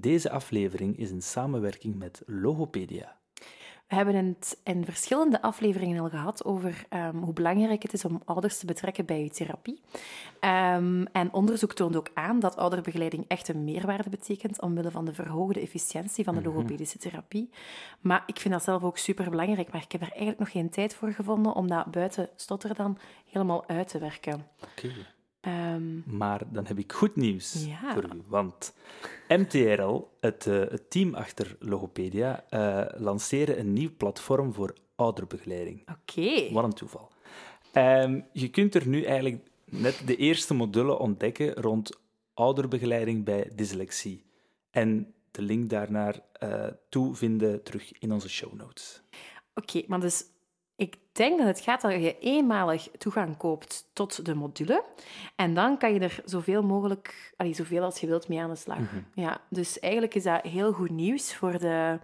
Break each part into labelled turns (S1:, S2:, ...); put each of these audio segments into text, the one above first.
S1: Deze aflevering is in samenwerking met Logopedia.
S2: We hebben het in verschillende afleveringen al gehad over ehm, hoe belangrijk het is om ouders te betrekken bij je therapie. Ehm, en onderzoek toont ook aan dat ouderbegeleiding echt een meerwaarde betekent omwille van de verhoogde efficiëntie van de
S1: Mhm.
S2: logopedische therapie. Maar ik vind dat zelf ook super belangrijk, maar ik heb er eigenlijk nog geen tijd voor gevonden om dat buiten stotter dan helemaal uit te werken.
S1: Oké.
S2: Ehm,
S1: Maar dan heb ik goed nieuws
S2: Ja.
S1: voor u. Want MTRL, het, eh, het team achter Logopedia, lanceren een nieuw platform voor ouderbegeleiding.
S2: Oké.
S1: Wat een toeval. Ehm, je kunt er nu eigenlijk net de eerste modulen ontdekken rond ouderbegeleiding bij dyslexie. En de link daarnaar eh toe vinden terug in onze show notes.
S2: Oké, maar dus ik denk dat het gaat dat je eenmalig toegang koopt tot de module. En dan kan je er zoveel mogelijk, allee, zoveel als je wilt mee aan de slag. Ja, dus eigenlijk is dat heel goed nieuws voor de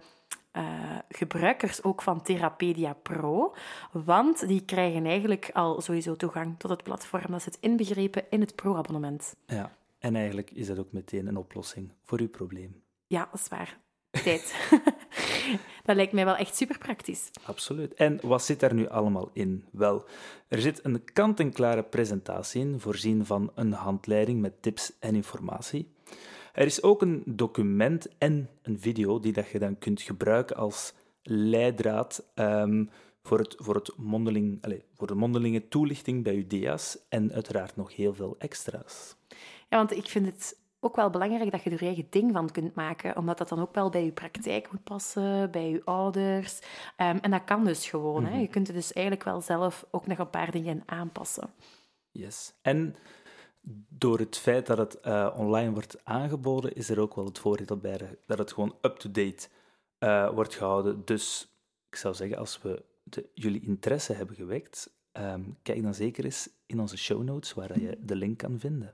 S2: eh, gebruikers ook van Therapedia Pro. Want die krijgen eigenlijk al sowieso toegang tot het platform. Dat zit inbegrepen in het Pro-abonnement.
S1: Ja, en eigenlijk is dat ook meteen een oplossing voor uw probleem.
S2: Ja, dat is waar. Tijd. dat lijkt mij wel echt super praktisch.
S1: Absoluut. En wat zit daar nu allemaal in? Wel, er zit een kant-en-klare presentatie in, voorzien van een handleiding met tips en informatie. Er is ook een document en een video die dat je dan kunt gebruiken als leidraad ehm, voor, het, voor, het mondeling, allez, voor de mondelinge toelichting bij uw DIA's en uiteraard nog heel veel extra's.
S2: Ja, want ik vind het ook wel belangrijk dat je er je eigen ding van kunt maken, omdat dat dan ook wel bij je praktijk moet passen, bij je ouders. Ehm, en dat kan dus gewoon. hè. Je kunt er dus eigenlijk wel zelf ook nog een paar dingen aanpassen.
S1: Yes. En door het feit dat het eh, online wordt aangeboden, is er ook wel het voordeel bij dat het gewoon up-to-date eh, wordt gehouden. Dus ik zou zeggen, als we de, jullie interesse hebben gewekt, ehm, kijk dan zeker eens in onze show notes waar je de link kan vinden.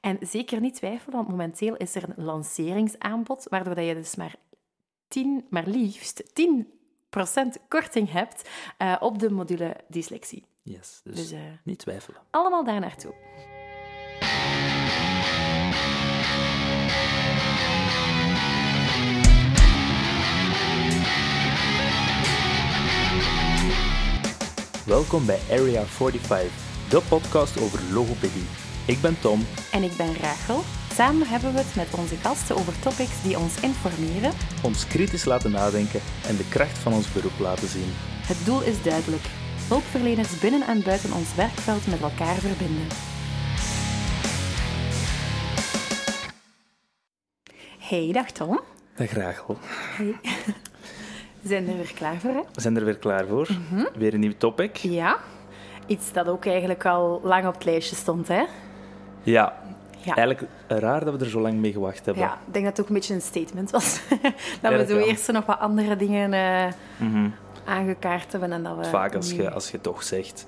S2: En zeker niet twijfelen, want momenteel is er een lanceringsaanbod, waardoor dat je dus maar, 10, maar liefst 10% korting hebt eh, op de module dyslexie.
S1: Yes, dus,
S2: Dus eh,
S1: niet twijfelen.
S2: allemaal daar naartoe.
S1: Welkom bij Area 45, de podcast over logopedie. Ik ben Tom
S2: En ik ben Rachel. Samen hebben we het met onze gasten over topics die ons informeren.
S1: ons kritisch laten nadenken en de kracht van ons beroep laten zien.
S2: Het doel is duidelijk. Hulpverleners binnen en buiten ons werkveld met elkaar verbinden. Hey, dag Tom.
S1: Dag Rachel.
S2: Hey. Zijn er weer klaar voor, hè?
S1: We zijn er weer klaar voor. Weer een nieuw topic.
S2: Ja. Iets dat ook eigenlijk al lang op het lijstje stond, hè?
S1: Ja,
S2: Ja.
S1: eigenlijk raar dat we er zo lang mee gewacht hebben.
S2: Ja, ik denk dat het ook een beetje een statement was. dat we zo eerst nog wat andere dingen eh, aangekaart hebben en dat we...
S1: Vaak als je, als je toch zegt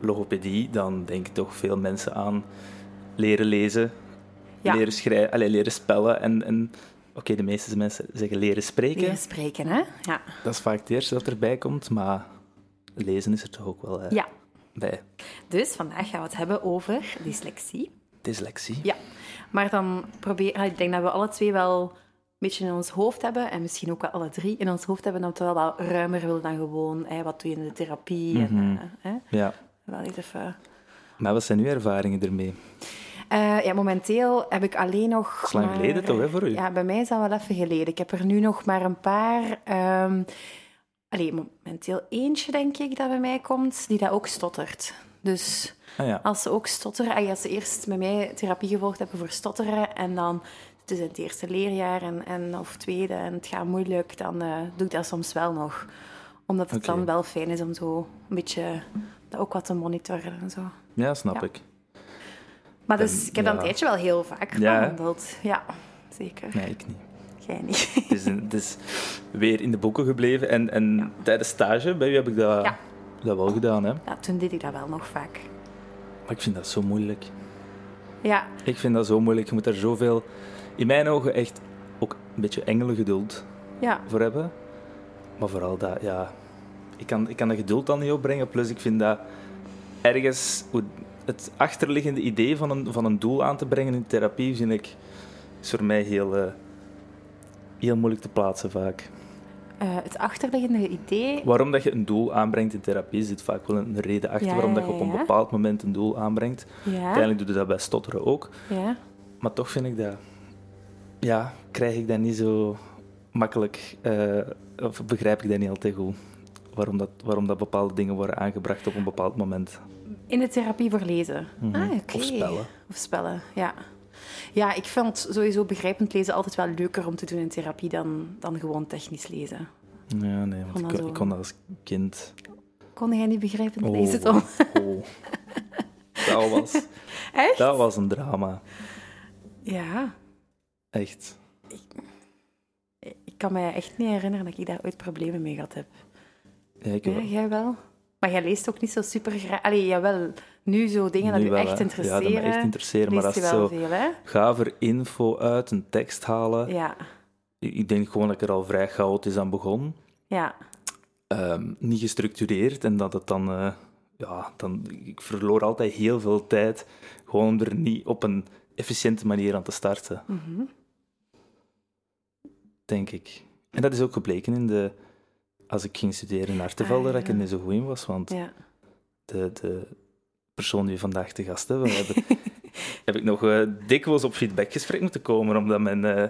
S1: logopedie, dan denken toch veel mensen aan leren lezen,
S2: Ja.
S1: leren schrijven, allez, leren spellen. En, en oké, de meeste mensen zeggen leren spreken.
S2: Leren spreken, hè? Ja.
S1: Dat is vaak het eerste dat erbij komt, maar lezen is er toch ook wel eh,
S2: ja.
S1: bij.
S2: Dus vandaag gaan we het hebben over dyslexie.
S1: Dyslexie.
S2: Ja, maar dan probeer... Ik denk dat we alle twee wel een beetje in ons hoofd hebben, en misschien ook wel alle drie in ons hoofd hebben, dat we wel wat ruimer willen dan gewoon, hè, wat doe je in de therapie,
S1: Mhm.
S2: en eh, hè,
S1: Ja.
S2: wel even...
S1: Maar wat zijn uw ervaringen ermee?
S2: Eh, ja, momenteel heb ik alleen nog...
S1: is lang
S2: maar-
S1: geleden toch, hè, voor u?
S2: Ja, bij mij is dat wel even geleden. Ik heb er nu nog maar een paar... ehm allee, momenteel eentje, denk ik, dat bij mij komt, die dat ook stottert. Dus
S1: Ah ja.
S2: als ze ook stotteren... allee, Als ze eerst met mij therapie gevolgd hebben voor stotteren en dan... Het is in het eerste leerjaar en, en, of tweede en het gaat moeilijk, dan eh, doe ik dat soms wel nog. Omdat het dan wel fijn is om zo een beetje dat ook wat te monitoren en zo.
S1: Ja, snap
S2: Ja.
S1: ik.
S2: Maar dus,
S1: En,
S2: ik heb dat
S1: ja.
S2: een tijdje wel heel vaak
S1: Ja,
S2: behandeld. Ja, zeker.
S1: Nee, ik niet.
S2: Jij niet.
S1: Het is, een- het is weer in de boeken gebleven. En, en tijdens stage bij u heb ik dat, dat wel gedaan. Hè?
S2: Ja, toen deed ik dat wel nog vaak.
S1: Maar ik vind dat zo moeilijk.
S2: Ja,
S1: Ik vind dat zo moeilijk. Je moet daar zoveel, in mijn ogen, echt ook een beetje engelengeduld
S2: ja,
S1: voor hebben. Maar vooral dat, ja... Ik kan, ik kan dat geduld dan niet opbrengen. Plus, ik vind dat ergens... Het achterliggende idee van een, van een doel aan te brengen in therapie, vind ik... Is voor mij heel... eh, heel moeilijk te plaatsen vaak.
S2: Eh, het achterliggende idee...
S1: Waarom dat je een doel aanbrengt in therapie, zit vaak wel een reden achter
S2: Ja,
S1: waarom dat je op een bepaald moment een doel aanbrengt. Uiteindelijk doe je dat bij stotteren ook.
S2: ja.
S1: Maar toch vind ik dat... Ja, krijg ik dat niet zo makkelijk... eh, of begrijp ik dat niet altijd goed. Waarom dat, waarom dat bepaalde dingen worden aangebracht op een bepaald moment.
S2: In de therapie voor lezen.
S1: Mhm.
S2: Ah.
S1: Of spellen.
S2: Of spellen, ja. Ja, ik vond sowieso begrijpend lezen altijd wel leuker om te doen in therapie dan, dan gewoon technisch lezen.
S1: Ja, nee, want ik, kon- ik dat als kind...
S2: Kon jij niet begrijpend
S1: Oh,
S2: lezen, Tom?
S1: oh. Dat was...
S2: Echt?
S1: Dat was een drama.
S2: Ja.
S1: Echt.
S2: Ik kan me echt niet herinneren dat ik daar ooit problemen mee gehad heb.
S1: Ja, ik
S2: Ja,
S1: wel.
S2: jij wel? Maar jij leest ook niet zo super graag. Allee, jawel. Nu zo dingen dat
S1: Nu wel,
S2: echt interesseren.
S1: Ja, dat me echt interesseren. Maar als zo
S2: veel,
S1: gaver info uit een tekst halen...
S2: Ja.
S1: Ik denk gewoon dat ik er al vrij chaotisch aan begon.
S2: Ja.
S1: Ehm, niet gestructureerd. En dat het dan... eh, ja, dan... Ik verloor altijd heel veel tijd. Gewoon om er niet op een efficiënte manier aan te starten.
S2: Mhm.
S1: Denk ik. En dat is ook gebleken in de... Als ik ging studeren in Artevelde,
S2: Ah,
S1: dat ik er niet zo goed in was. Want
S2: Ja.
S1: de, de persoon die we vandaag te gast hebben, hebben heb ik nog eh, dikwijls op feedbackgesprek moeten komen, omdat mijn, eh,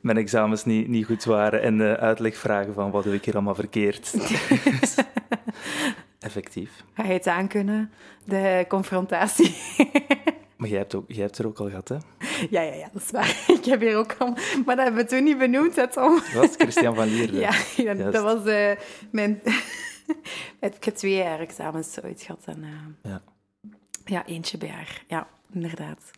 S1: mijn examens niet, niet goed waren en eh, uitlegvragen van wat doe ik hier allemaal verkeerd. Effectief.
S2: Ga je het aankunnen? De confrontatie.
S1: Maar jij hebt, ook, jij hebt er ook al gehad, hè?
S2: ja, ja, ja, dat is waar. Ik heb hier ook al... Maar dat hebben we toen niet benoemd, hè, Tom?
S1: Dat was Christian van Lierde.
S2: Ja, dat was mijn... ik heb twee jaar examens ooit gehad. En,
S1: Ja.
S2: Ja, eentje per jaar. Ja, inderdaad.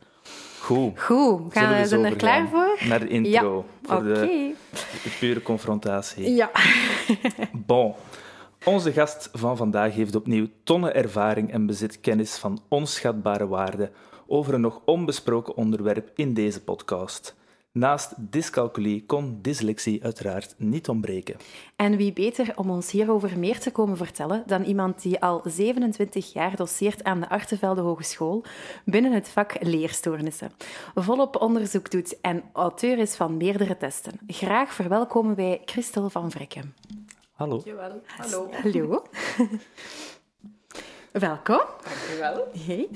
S1: Goed.
S2: Goed, gaan we zijn er klaar voor?
S1: Naar de intro, voor
S2: Oké.
S1: de, de pure confrontatie.
S2: Ja.
S1: Bon. Onze gast van vandaag heeft opnieuw tonnen ervaring en bezit kennis van onschatbare waarde over een nog onbesproken onderwerp in deze podcast. Naast dyscalculie kon dyslexie uiteraard niet ontbreken.
S2: En wie beter om ons hierover meer te komen vertellen dan iemand die al 27 jaar doseert aan de Artevelde Hogeschool binnen het vak leerstoornissen, volop onderzoek doet en auteur is van meerdere testen. Graag verwelkomen wij Christel van Vrekken.
S1: Hallo.
S3: Jawel, hallo.
S2: Hallo. Welkom.
S3: Dankjewel.
S2: Hey.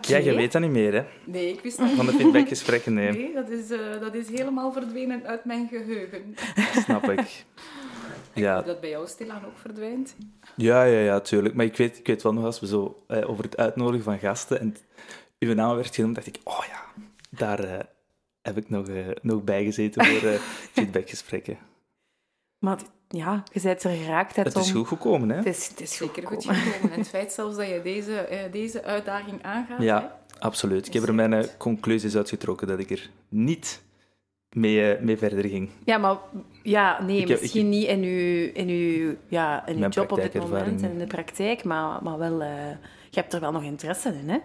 S1: Ja, je weet dat niet meer, hè?
S3: Nee, ik wist dat
S1: Van de feedbackgesprekken, nee.
S3: Nee, dat is, eh, dat is helemaal verdwenen uit mijn geheugen.
S1: Snap ik. Ja,
S3: Dat bij jou stilaan ook verdwijnt.
S1: ja, ja, ja, tuurlijk. Maar ik weet, ik weet wel nog, als we zo eh, over het uitnodigen van gasten en uw naam werd genoemd, dacht ik, oh ja, daar eh, heb ik nog, nog bijgezeten voor eh, feedbackgesprekken.
S2: Maar ja, je bent er geraakt,
S1: Het is goed gekomen, hè?
S2: Het is, het is goed
S3: Zeker goed
S2: gekomen.
S3: gekomen. En het feit zelfs dat je deze, eh, deze uitdaging aangaat. hè.
S1: Ja, absoluut. Ik heb er mijn eh, conclusies uitgetrokken dat ik er niet mee, eh, mee verder ging.
S2: Ja, maar ja, nee,
S1: Ik heb-
S2: misschien niet in uw, in uw, ja, in uw job op dit moment en in de praktijk, maar, maar wel, eh, je hebt er wel nog interesse in, hè?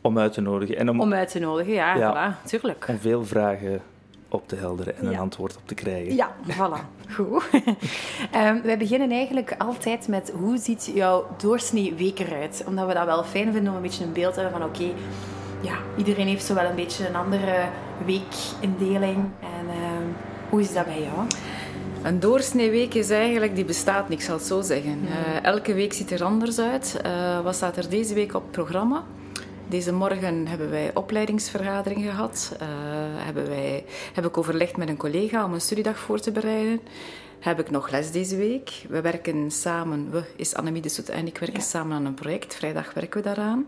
S1: Om uit te nodigen en om,
S2: Om uit te nodigen, ja,
S1: Ja.
S2: voilà, tuurlijk.
S1: om veel vragen op te helderen en een antwoord op te krijgen.
S2: Ja, voilà. Goed. Ehm, wij beginnen eigenlijk altijd met hoe ziet jouw doorsnee week eruit? Omdat we dat wel fijn vinden om een beetje een beeld te hebben van oké, ja, iedereen heeft zo wel een beetje een andere weekindeling. En ehm, hoe is dat bij jou?
S3: Een doorsneeweek is eigenlijk, die bestaat niet, ik zal het zo zeggen. Eh, elke week ziet er anders uit. Eh, wat staat er deze week op het programma? Deze morgen hebben wij opleidingsvergadering gehad. Eh, hebben wij, heb ik overlegd met een collega om een studiedag voor te bereiden. Heb ik nog les deze week. We werken samen, we is Annemie de Soet en ik werken samen aan een project. Vrijdag werken we daaraan.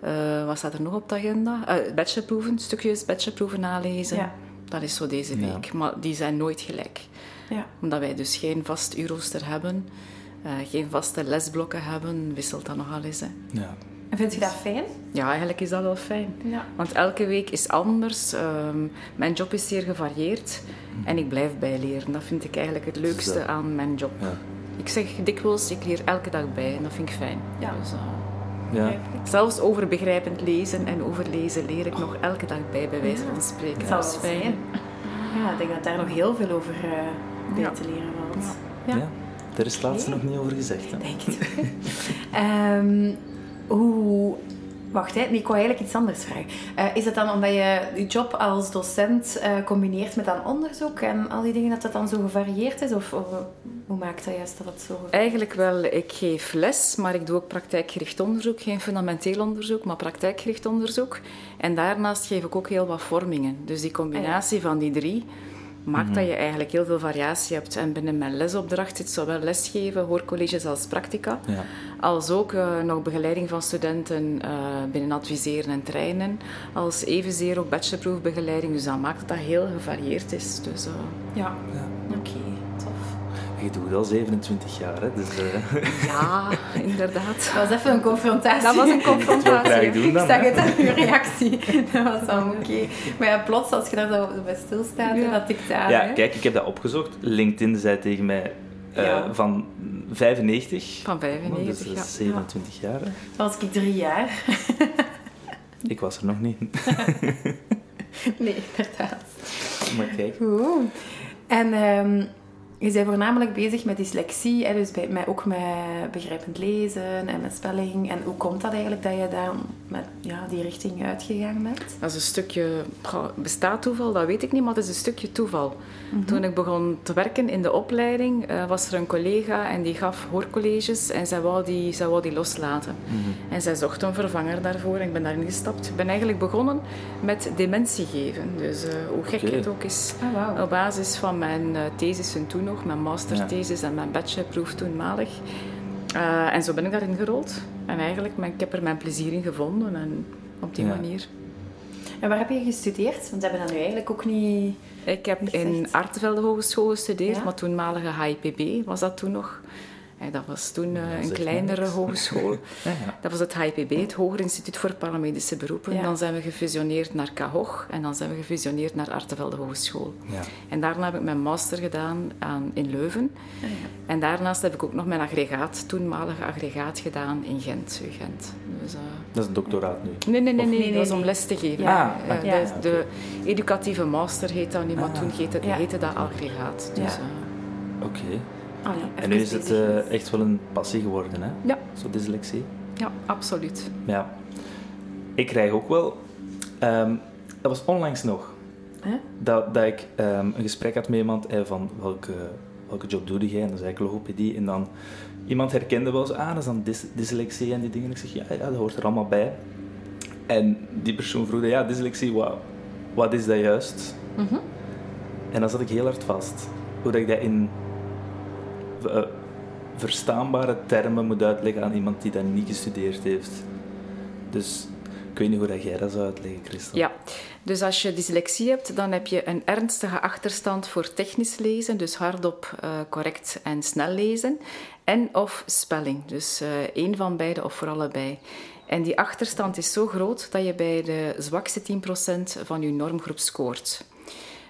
S3: Eh, wat staat er nog op de agenda? Bachelorproeven, stukjes bachelorproeven nalezen.
S2: Ja.
S3: Dat is zo deze
S1: Ja.
S3: week. Maar die zijn nooit gelijk
S2: Ja.
S3: omdat wij dus geen vast uurrooster hebben, geen vaste lesblokken hebben, wisselt dat nogal eens. Hè.
S1: Ja.
S2: En vind je dat fijn?
S3: Ja, eigenlijk is dat wel fijn.
S2: Ja.
S3: Want elke week is anders. Ehm, mijn job is zeer gevarieerd en ik blijf bijleren. Dat vind ik eigenlijk het leukste aan mijn job.
S1: Ja.
S3: Ik zeg dikwijls, ik leer elke dag bij en dat vind ik fijn.
S2: Ja.
S3: Dus, eh,
S1: Ja.
S3: zelfs over begrijpend lezen en over lezen leer ik nog elke dag bij, bij wijze van spreken.
S2: Dat
S3: is fijn.
S2: Ja, ik denk dat daar nog heel veel over eh bij
S3: Ja.
S2: te leren valt.
S3: Ja.
S1: Ja. Daar is het laatste nog niet over gezegd. Hè?
S2: Denk het. Ehm, hoe, wacht, hè. Nee, ik wou eigenlijk iets anders vragen. Eh, is het dan omdat je je job als docent uh, combineert met dan onderzoek en al die dingen, dat dat dan zo gevarieerd is? Of, of hoe maakt dat juist dat het zo...
S3: Eigenlijk wel. Ik geef les, maar ik doe ook praktijkgericht onderzoek. Geen fundamenteel onderzoek, maar praktijkgericht onderzoek. En daarnaast geef ik ook heel wat vormingen. Dus die combinatie ah, van die drie maakt dat mhm. je eigenlijk heel veel variatie hebt. En binnen mijn lesopdracht zit zowel lesgeven, hoorcolleges als practica, ja. als ook uh, nog begeleiding van studenten uh, binnen adviseren en trainen, als evenzeer ook bachelorproefbegeleiding. Dus dat maakt dat dat heel gevarieerd is. Dus, uh,
S2: ja, ja. oké.
S1: Je doet al 27 jaar, hè? Dus, uh...
S3: Ja, inderdaad.
S2: Dat was even een confrontatie.
S3: Dat was een confrontatie.
S1: Doen dan,
S2: ik zag het aan uw reactie. Dat was dan oké. Maar ja, plots, als je daar zo bij stilstaat, ja. dat tikt aan.
S1: Ja, kijk, ik heb dat opgezocht. LinkedIn zei tegen mij uh, ja. van 95.
S3: Van 95,
S1: dus
S3: ja.
S1: 27 jaar. Hè?
S2: Dat was ik drie jaar.
S1: ik was er nog niet.
S2: nee, inderdaad.
S1: Maar kijk.
S2: Goed. En... Um, je bent voornamelijk bezig met dyslexie, hè, dus bij, met, ook met begrijpend lezen en met spelling. En hoe komt dat eigenlijk dat je daar met ja, die richting uitgegaan bent?
S3: Dat is een stukje... bestaat toeval? Dat weet ik niet, maar het is een stukje toeval. Mhm. Toen ik begon te werken in de opleiding, uh, was er een collega en die gaf hoorcolleges en zij wou die, zij wou die loslaten. Mhm. En zij zocht een vervanger daarvoor en ik ben daarin gestapt. Ik ben eigenlijk begonnen met dementie geven. Dus uh, hoe gek het ook is.
S2: Oh, wow.
S3: Op basis van mijn uh, thesis toen nog, mijn masterthesis en mijn bachelorproef toenmalig. Uh, en zo ben ik daarin gerold. En eigenlijk, ik heb er mijn plezier in gevonden en op die manier.
S2: En waar heb je gestudeerd? Want ze hebben dat nu eigenlijk ook niet...
S3: Ik heb in Artevelde Hogeschool gestudeerd, maar toenmalige HIPB was dat toen nog dat was toen uh, een kleinere hogeschool. ja, ja. Dat was het HIPB, het Hoger Instituut voor Paramedische Beroepen. Dan zijn we gefusioneerd naar KHOG en dan zijn we gefusioneerd naar Artevelde Hogeschool. En daarna heb ik mijn master gedaan aan, in Leuven. Ah, en daarnaast heb ik ook nog mijn aggregaat, toenmalige aggregaat gedaan in Gent. Gent.
S1: Dus, uh, dat is een doctoraat nu?
S3: Nee, nee, nee, nee, nee, dat was om les te geven. Ah, uh, de, de, educatieve master heet dat nu, maar toen heette, heette dat aggregaat. Dus,
S1: Oké. En nu is het uh, echt wel een passie geworden, hè?
S3: Ja.
S1: Zo dyslexie.
S3: Ja, absoluut.
S1: Ja. Ik krijg ook wel... Um, dat was onlangs nog.
S2: Huh?
S1: Dat, dat ik um, een gesprek had met iemand eh, van welke, welke job doe jij? En dan zei ik logopedie. En dan iemand herkende wel zo, ah, dat is dan dys dyslexie en die dingen. Ik zeg, ja, ja, dat hoort er allemaal bij. En die persoon vroeg, ja, dyslexie, wat, wat is dat juist?
S2: Mm -hmm.
S1: En dan zat ik heel hard vast. Hoe dat ik dat in uh, verstaanbare termen moet uitleggen aan iemand die dat niet gestudeerd heeft. Dus ik weet niet hoe dat jij dat zou uitleggen, Christel.
S3: Ja, dus als je dyslexie hebt, dan heb je een ernstige achterstand voor technisch lezen, dus hardop, uh, correct en snel lezen, en of spelling, dus uh, één van beide of voor allebei. En die achterstand is zo groot dat je bij de zwakste 10% van je normgroep scoort.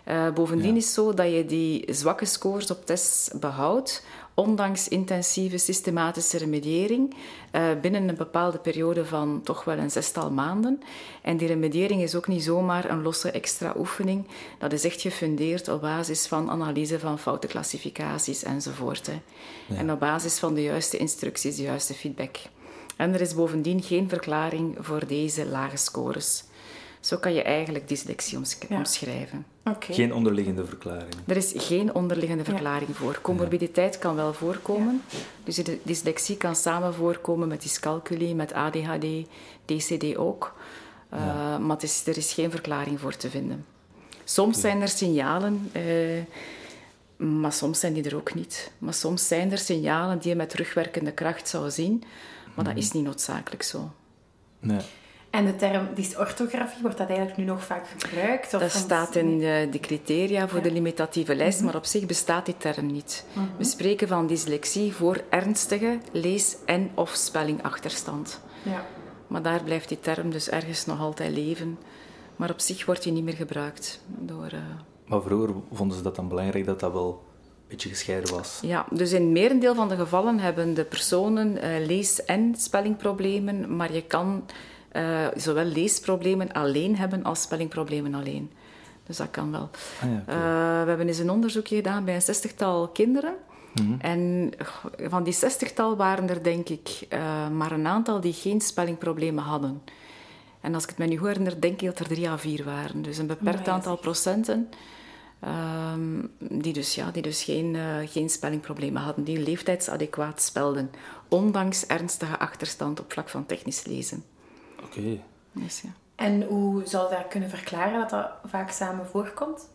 S3: Uh, bovendien ja. is het zo dat je die zwakke scores op tests behoudt, ondanks intensieve systematische remediëring uh, binnen een bepaalde periode van toch wel een zestal maanden. En die remediëring is ook niet zomaar een losse extra oefening. Dat is echt gefundeerd op basis van analyse van foutenclassificaties enzovoort. Hè. Ja. En op basis van de juiste instructies, de juiste feedback. En er is bovendien geen verklaring voor deze lage scores. Zo kan je eigenlijk dyslexie omschrijven.
S2: Okay.
S1: Geen onderliggende verklaring.
S3: Er is geen onderliggende verklaring ja. voor. Comorbiditeit kan wel voorkomen. Ja. Dus de dyslexie kan samen voorkomen met dyscalculie, met ADHD, DCD ook. Uh, maar is, er is geen verklaring voor te vinden. Soms zijn er signalen, uh, maar soms zijn die er ook niet. Maar soms zijn er signalen die je met terugwerkende kracht zou zien, maar dat mhm. is niet noodzakelijk zo.
S1: Nee.
S2: En de term dysorthografie, wordt dat eigenlijk nu nog vaak gebruikt?
S3: Of dat staat in de, de, criteria voor de limitatieve lijst, mhm. maar op zich bestaat die term niet.
S2: Mhm.
S3: We spreken van dyslexie voor ernstige lees- en of spellingachterstand.
S2: Ja.
S3: Maar daar blijft die term dus ergens nog altijd leven. Maar op zich wordt die niet meer gebruikt. Door, uh...
S1: Maar vroeger vonden ze dat dan belangrijk dat dat wel een beetje gescheiden was.
S3: Ja, dus in merendeel van de gevallen hebben de personen uh, lees- en spellingproblemen, maar je kan uh, zowel leesproblemen alleen hebben als spellingproblemen alleen. Dus dat kan wel.
S1: Ah, ja,
S3: uh, we hebben eens een onderzoekje gedaan bij een zestigtal kinderen.
S1: Mm -hmm.
S3: En van die zestigtal waren er denk ik uh, maar een aantal die geen spellingproblemen hadden. En als ik het me nu goed herinner, denk ik dat er drie à vier waren. Dus een beperkt aantal procenten. ehm, die dus, ja, die dus geen, eh, geen spellingproblemen hadden, die leeftijdsadequaat spelden, ondanks ernstige achterstand op vlak van technisch lezen.
S1: Oké.
S3: Dus, ja.
S2: En hoe zou je dat kunnen verklaren dat dat vaak samen voorkomt?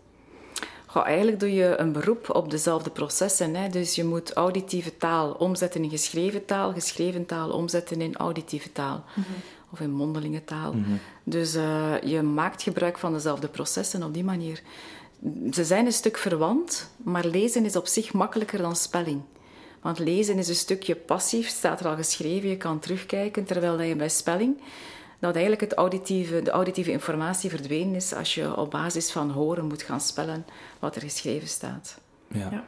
S3: Goh, eigenlijk doe je een beroep op dezelfde processen. Hè. Dus je moet auditieve taal omzetten in geschreven taal, geschreven taal omzetten in auditieve taal. Of in mondelinge taal. Dus eh, je maakt gebruik van dezelfde processen op die manier. Ze zijn een stuk verwant, maar lezen is op zich makkelijker dan spelling. Want lezen is een stukje passief, staat er al geschreven, je kan terugkijken, terwijl dat je bij spelling dat eigenlijk het auditieve, de auditieve informatie verdwenen is als je op basis van horen moet gaan spellen wat er geschreven staat.
S1: Ja.
S2: Ja.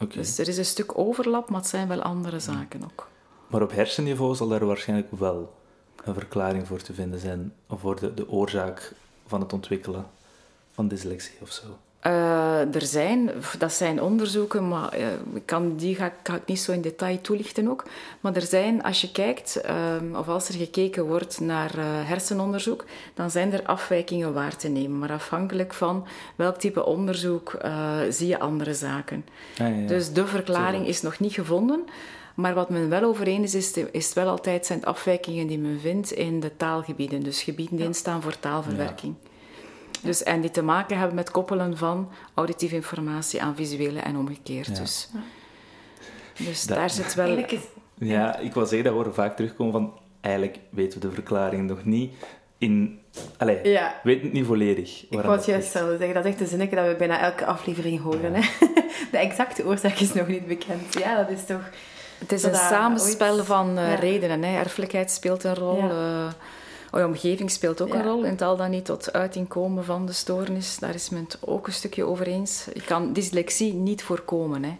S1: Oké.
S3: Dus er is een stuk overlap, maar het zijn wel andere zaken ook.
S1: Maar op hersenniveau zal daar waarschijnlijk wel een verklaring voor te vinden zijn, of voor de, de oorzaak van het ontwikkelen van dyslexie of zo.
S3: Eh, er zijn, dat zijn onderzoeken, maar ik kan, die ga, ik- ga ik niet zo in detail toelichten ook. Maar er zijn, als je kijkt, ehm, of als er gekeken wordt naar eh, hersenonderzoek, dan zijn er afwijkingen waar te nemen. Maar afhankelijk van welk type onderzoek zie je andere zaken.
S1: Ja, ja, ja.
S3: Dus de verklaring is nog niet gevonden. Maar wat men wel overeen is, is, is wel altijd zijn afwijkingen die men vindt in de taalgebieden. Dus gebieden die instaan voor taalverwerking. Dus, en die te maken hebben met koppelen van auditieve informatie aan visuele en omgekeerd.
S1: Ja.
S3: Dus, dus
S1: Dat-
S3: daar zit wel...
S2: Is...
S1: Ja, ik wil zeggen, dat we horen vaak terugkomen van... Eigenlijk weten we de verklaring nog niet in... Allee,
S2: Ja.
S1: weten het niet volledig.
S2: Ik wou het juist zelf zeggen. Dat is echt een zinnetje dat we bijna elke aflevering horen. Hè? De exacte oorzaak is nog niet bekend. Ja, dat is toch...
S3: Het is een samenspel
S2: ooit-
S3: van eh,
S2: Ja.
S3: redenen. Hè. Erfelijkheid speelt een rol.
S2: Ja.
S3: Oh omgeving speelt ook
S2: Ja.
S3: een rol. In het al dan niet tot uiting komen van de stoornis. Daar is men het ook een stukje over eens. Je kan dyslexie niet voorkomen. Hè.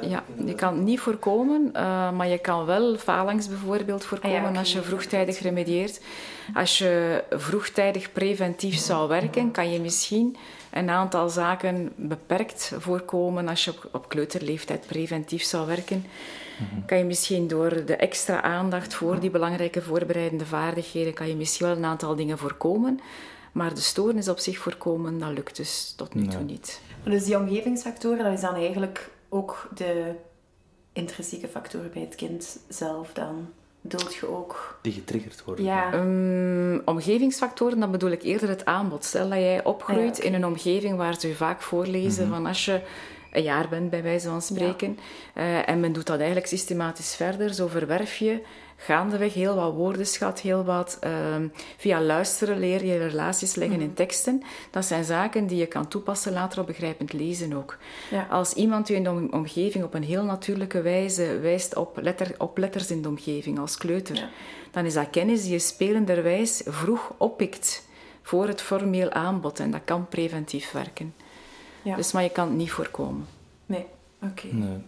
S3: Ja, je kan het niet voorkomen, eh, maar je kan wel phalanx bijvoorbeeld voorkomen
S2: Ah ja,
S3: als je vroegtijdig remedieert. Als je vroegtijdig preventief zou werken, kan je misschien een aantal zaken beperkt voorkomen. Als je op, op kleuterleeftijd preventief zou werken, kan je misschien door de extra aandacht voor die belangrijke voorbereidende vaardigheden, kan je misschien wel een aantal dingen voorkomen. Maar de stoornis op zich voorkomen, dat lukt dus tot nu toe
S1: Nee.
S3: niet.
S2: Dus die omgevingsfactoren, dat is dan eigenlijk ook de intrinsieke factoren bij het kind zelf dan. Bedoelt je ook...
S1: Die getriggerd worden.
S2: Ja.
S3: Um, omgevingsfactoren, dan bedoel ik eerder het aanbod. Stel dat jij opgroeit
S2: Ah ja,
S3: in een omgeving waar ze je vaak voorlezen van als je een jaar bent, bij wijze van spreken. Eh, en men doet dat eigenlijk systematisch verder. Zo verwerf je gaandeweg heel wat woordenschat, heel wat... ehm, via luisteren leer je relaties leggen in teksten. Dat zijn zaken die je kan toepassen later op begrijpend lezen ook.
S2: Ja.
S3: Als iemand je in de om- omgeving op een heel natuurlijke wijze wijst op, letter, op letters in de omgeving, als kleuter,
S2: Ja.
S3: dan is dat kennis die je spelenderwijs vroeg oppikt voor het formeel aanbod. En dat kan preventief werken.
S2: Ja.
S3: Dus, maar je kan het niet voorkomen.
S2: Nee, oké.
S1: Nee.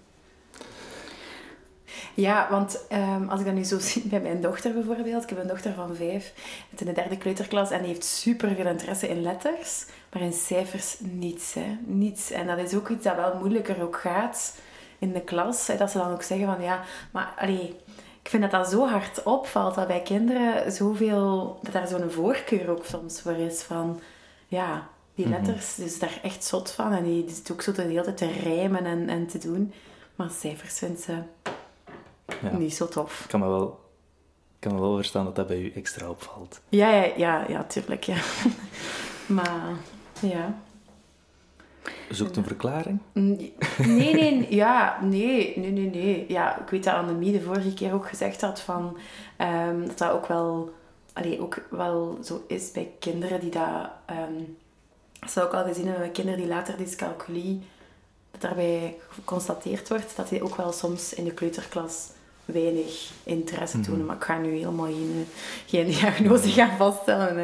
S2: Ja, want ehm, als ik dat nu zo zie bij mijn dochter bijvoorbeeld. Ik heb een dochter van vijf, in de derde kleuterklas en die heeft super veel interesse in letters, maar in cijfers niets. Hè. Niets. En dat is ook iets dat wel moeilijker ook gaat in de klas. Hè, dat ze dan ook zeggen van ja, maar allee, ik vind dat dat zo hard opvalt dat bij kinderen zoveel, dat daar zo'n voorkeur ook soms voor is van ja, die letters, dus daar echt zot van. En die, die zit ook zo de hele tijd te rijmen en, en te doen. Maar cijfers vindt ze
S1: Ja.
S2: niet zo tof.
S1: Ik kan me wel, kan me wel verstaan dat dat bij u extra opvalt.
S2: Ja, ja, ja, ja tuurlijk, ja. maar, ja.
S1: Zoekt een verklaring?
S2: Nee, nee, ja, nee, nee, nee, nee. Ja, ik weet dat Annemie de vorige keer ook gezegd had van, ehm, dat dat ook wel, allee, ook wel zo is bij kinderen die dat... ehm dat ze ook al gezien hebben bij kinderen die later dyscalculie, dat daarbij geconstateerd wordt dat die ook wel soms in de kleuterklas weinig interesse tonen. Maar ik ga nu helemaal geen, geen diagnose gaan vaststellen.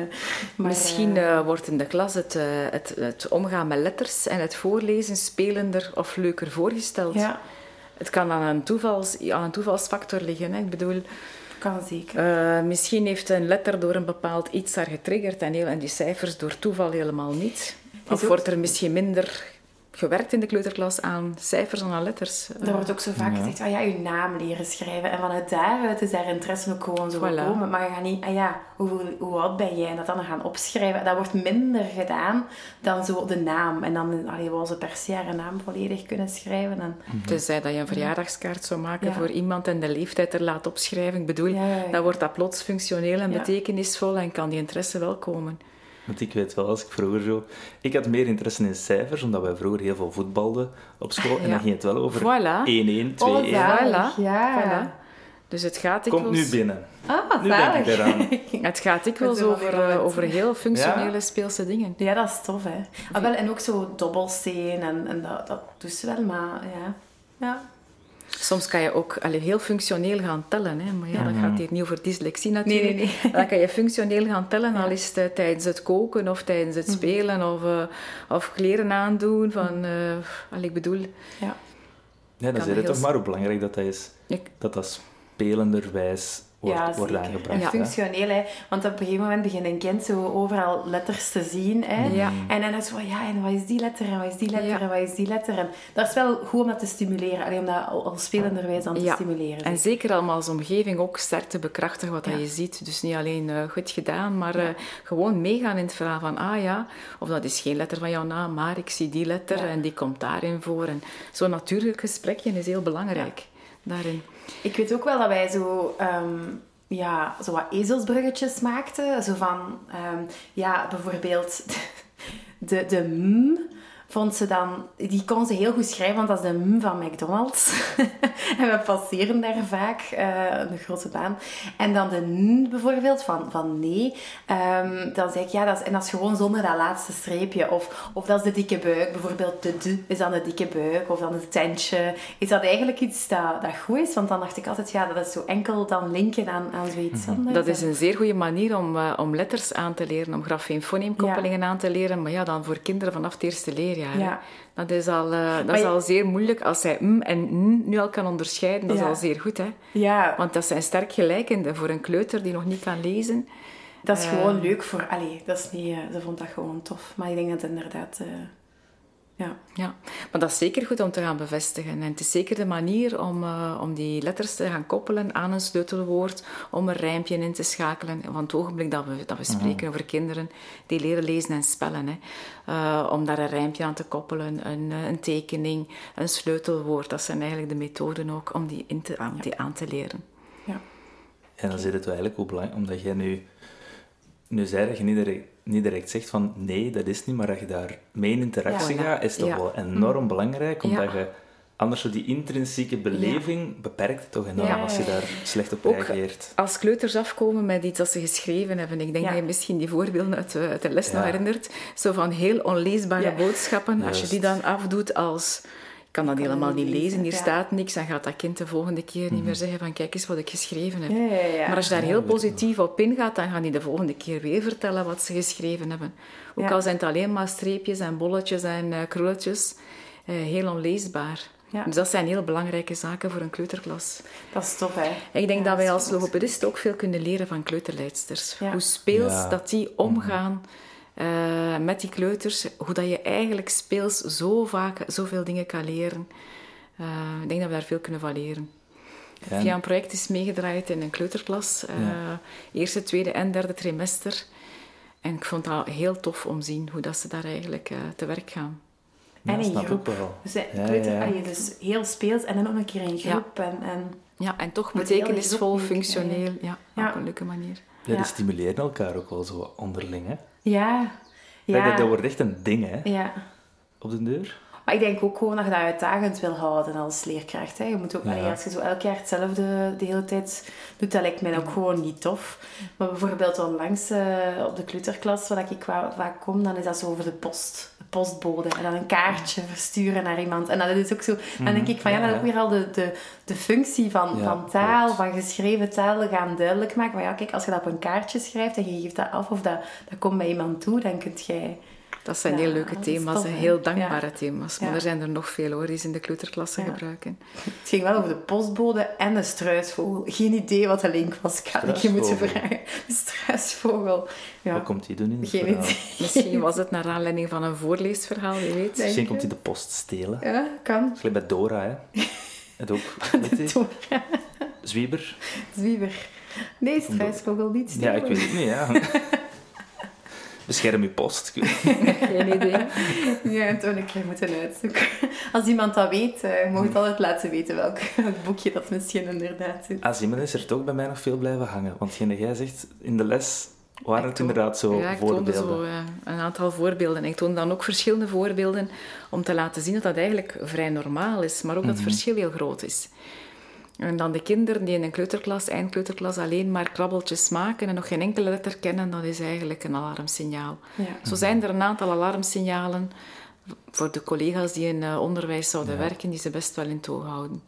S2: Maar,
S3: Misschien
S2: eh,
S3: eh, wordt in de klas het, eh, het, het omgaan met letters en het voorlezen spelender of leuker voorgesteld.
S2: ja,
S3: Het kan aan een, toevals, aan een toevalsfactor liggen. Hè. Ik bedoel,
S2: kan zeker.
S3: eh, misschien heeft een letter door een bepaald iets daar getriggerd en, heel, en die cijfers door toeval helemaal niet. Of wordt er misschien minder gewerkt in de kleuterklas aan cijfers en aan letters.
S2: Er wordt ook zo vaak gezegd, ah ja, je naam leren schrijven. En vanuit daaruit is daar interesse ook gewoon zo
S3: Voilà.
S2: gekomen. Maar je gaat niet, ah ja, hoe, hoe oud ben jij? En dat dan gaan opschrijven. Dat wordt minder gedaan dan zo de naam. En dan allee, wou ze per se haar naam volledig kunnen schrijven. En,
S3: Tenzij dat je een verjaardagskaart zou maken
S2: Ja.
S3: voor iemand en de leeftijd er laat opschrijven. Ik bedoel,
S2: Ja, ja, ja.
S3: dan wordt dat plots functioneel en
S2: Ja.
S3: betekenisvol en kan die interesse wel komen.
S1: Want ik weet wel, als ik vroeger zo... Ik had meer interesse in cijfers, omdat wij vroeger heel veel voetbalden op school. En
S3: Ja.
S1: dan ging het wel over
S3: Voilà.
S1: 1-1, 2-1.
S2: Oh.
S3: Voilà.
S2: Ja.
S3: Voilà. Dus het gaat
S1: Komt nu binnen.
S2: Ah,
S1: Nu denk ik eraan.
S3: het gaat dikwijls
S2: Met zo'n
S3: over, eh, over heel functionele
S1: Ja.
S3: speelse dingen.
S2: Ja, dat is tof, hè. Ah, wel, en ook zo dobbelsteen en, en dat, dat doet ze wel, maar ja. Ja.
S3: Soms kan je ook allee, heel functioneel gaan tellen. Hè? Maar ja, dat gaat hier niet over dyslexie natuurlijk.
S2: Nee, nee,
S3: Dan kan je functioneel gaan tellen, al is het eh, tijdens het koken of tijdens het spelen of, eh, of kleren aandoen. Van, eh, allee, ik bedoel,
S2: ja.
S1: Ja, dan je
S3: heel
S1: toch maar hoe belangrijk dat, dat is.
S3: Ik-
S1: Dat dat spelenderwijs
S2: ja,
S1: wordt
S2: zeker.
S1: aangebracht.
S2: En functioneel, hè. Want op een gegeven moment begint een kind zo overal letters te zien, hè.
S3: Ja.
S2: En dan is het van, ja, en wat is die letter, en wat is die letter,
S3: Ja.
S2: en wat is die letter. En dat is wel goed om dat te stimuleren, alleen om dat al, al spelenderwijs aan te
S3: Ja.
S2: stimuleren.
S3: En zeker allemaal als omgeving ook sterk te bekrachtigen wat dat je ziet. Dus niet alleen eh, goed gedaan, maar eh, gewoon meegaan in het verhaal van, ah ja, of dat is geen letter van jouw naam, maar ik zie die letter
S2: Ja.
S3: en die komt daarin voor. En zo'n natuurlijk gesprekje is heel belangrijk daarin.
S2: Ik weet ook wel dat wij zo, ehm, ja, zo wat ezelsbruggetjes maakten. Zo van, ehm, ja, bijvoorbeeld de, de m vond ze dan... Die kon ze heel goed schrijven, want dat is de m van McDonald's. en we passeren daar vaak, eh, een grote baan. En dan de n bijvoorbeeld, van, van nee. Ehm, dan zeg ik, ja, dat is, en dat is gewoon zonder dat laatste streepje. Of, of dat is de dikke buik. Bijvoorbeeld de d is dan de dikke buik. Of dan het tentje. Is dat eigenlijk iets dat, dat goed is? Want dan dacht ik altijd, ja, dat is zo enkel dan linken aan, aan zoiets anders.
S3: Dat is een zeer goede manier om, eh, om letters aan te leren, om grafeen-foneemkoppelingen aan te leren. Maar ja, dan voor kinderen vanaf het eerste leerjaar.
S2: Ja.
S3: Dat is, al, eh, dat is
S2: je-
S3: al zeer moeilijk. Als zij m en n nu al kan onderscheiden, dat
S2: Ja.
S3: is al zeer goed. Hè?
S2: Ja,
S3: Want dat zijn sterk gelijkende voor een kleuter die nog niet kan lezen.
S2: dat is
S3: eh,
S2: gewoon leuk voor... Allee, dat is niet... eh, ze vond dat gewoon tof. Maar ik denk dat het inderdaad... ja.
S3: Ja, maar dat is zeker goed om te gaan bevestigen. En het is zeker de manier om, eh, om die letters te gaan koppelen aan een sleutelwoord, om een rijmpje in te schakelen. Van het ogenblik dat we, dat we spreken over kinderen die leren lezen en spellen, hè. Eh, om daar een rijmpje aan te koppelen, een, eh, een tekening, een sleutelwoord. Dat zijn eigenlijk de methoden ook om die, in te, aan, die aan te leren.
S2: ja.
S1: En dan zit het wel eigenlijk hoe belangrijk, omdat jij nu, nu zei dat je niet direct, niet direct zegt van nee, dat is niet, maar dat je daar mee in interactie
S3: Ja,
S1: gaat, is toch wel enorm belangrijk, omdat je anders zo die intrinsieke beleving beperkt het toch enorm
S2: Ja,
S1: als je daar slecht op
S3: Ook
S1: reageert.
S3: als kleuters afkomen met iets dat ze geschreven hebben. Ik denk
S2: Ja.
S3: dat je misschien die voorbeelden uit de, uit de les nog herinnert. Zo van heel onleesbare boodschappen. Als je die dan afdoet als... Ik kan dat
S2: Kan
S3: helemaal niet lezen, hier staat niks. Dan gaat dat kind de volgende keer niet meer zeggen van kijk eens wat ik geschreven heb.
S2: Ja, ja, ja.
S3: Maar als je daar
S1: Ja,
S3: heel positief op ingaat, dan gaan die de volgende keer weer vertellen wat ze geschreven hebben. Ook
S2: Ja.
S3: al zijn het alleen maar streepjes en bolletjes en eh, krulletjes. eh, heel onleesbaar.
S2: Ja.
S3: Dus dat zijn heel belangrijke zaken voor een kleuterklas.
S2: Dat is tof, hè.
S3: Ik denk
S2: Ja,
S3: dat wij als
S2: goed.
S3: logopedist ook veel kunnen leren van kleuterleidsters.
S2: Ja.
S3: Hoe speels
S1: Ja.
S3: dat die omgaan eh, met die kleuters. Hoe dat je eigenlijk speels zo vaak zoveel dingen kan leren. Eh, ik denk dat we daar veel kunnen van leren. Via een project is meegedraaid in een kleuterklas. eh,
S1: Ja.
S3: Eerste, tweede en derde trimester. En ik vond dat heel tof om te zien hoe dat ze daar eigenlijk eh, te werk gaan.
S1: Ja,
S2: en in
S1: snap ik
S2: groep.
S1: wel.
S2: Dus,
S1: Ja,
S2: kleuter-
S1: ja.
S2: allee, dus heel speels en dan nog een keer in
S3: Ja.
S2: groep. En, en...
S3: Ja, en toch betekenisvol, functioneel. Ja,
S2: Ja.
S3: op een leuke manier.
S1: Ja,
S2: Ja.
S1: die stimuleren elkaar ook wel zo onderling, hè.
S2: Ja.
S1: Ja. Dat, dat wordt echt een ding, hè,
S2: ja.
S1: op de deur.
S2: Maar ik denk ook gewoon dat je dat uitdagend wil houden als leerkracht. Hè. Je moet ook,
S1: Ja.
S2: allee, als je zo elk jaar hetzelfde de hele tijd doet, dat lijkt mij ook gewoon niet tof. Maar bijvoorbeeld onlangs eh, op de kleuterklas, waar ik vaak kom, dan is dat zo over de post. De postbode. En dan een kaartje versturen naar iemand. En dat is ook zo... Dan denk ik van, ja, dat is ook weer al de, de, de functie van, van taal, van geschreven taal gaan duidelijk maken. Maar ja, kijk, als je dat op een kaartje schrijft en je geeft dat af of dat, dat komt bij iemand toe, dan kun jij
S3: Dat zijn
S2: Ja,
S3: heel leuke thema's en heel dankbare
S2: Ja.
S3: thema's. Maar
S2: Ja.
S3: er zijn er nog veel hoor, die ze in de kleuterklasse
S2: Ja.
S3: gebruiken.
S2: Het ging wel over de postbode en de struisvogel. Geen idee wat de link was. Ik had ik je moeten vragen. De struisvogel. Ja.
S1: Wat komt hij doen in het
S2: Geen
S1: verhaal?
S2: idee.
S3: Misschien was het naar aanleiding van een voorleesverhaal, wie weet.
S1: Misschien
S2: Denk
S1: komt hij de post stelen.
S2: Ja, kan.
S1: Gelijk bij Dora, hè. Het ook. Zwieber.
S2: Zwieber. Nee, struisvogel niet.
S1: Ja, ik weet het niet, ja. Bescherm je post. Ik
S3: Geen idee.
S2: Ja, en toen een keer moeten uitzoeken. Als iemand dat weet, eh mag het altijd laten weten welk, welk boekje dat misschien inderdaad is.
S1: Azimen is er toch bij mij nog veel blijven hangen. Want jij zegt, in de les waren
S3: Ik
S1: het inderdaad zo
S3: ja, ik toonde
S1: voorbeelden.
S3: zo een aantal voorbeelden. En ik toon dan ook verschillende voorbeelden om te laten zien dat dat eigenlijk vrij normaal is, maar ook dat het verschil heel groot is. En dan de kinderen die in een kleuterklas, eindkleuterklas, alleen maar krabbeltjes maken en nog geen enkele letter kennen, dat is eigenlijk een alarmsignaal.
S2: Ja.
S3: Zo zijn er een aantal alarmsignalen voor de collega's die in eh, onderwijs zouden werken, die ze best wel in toog houden.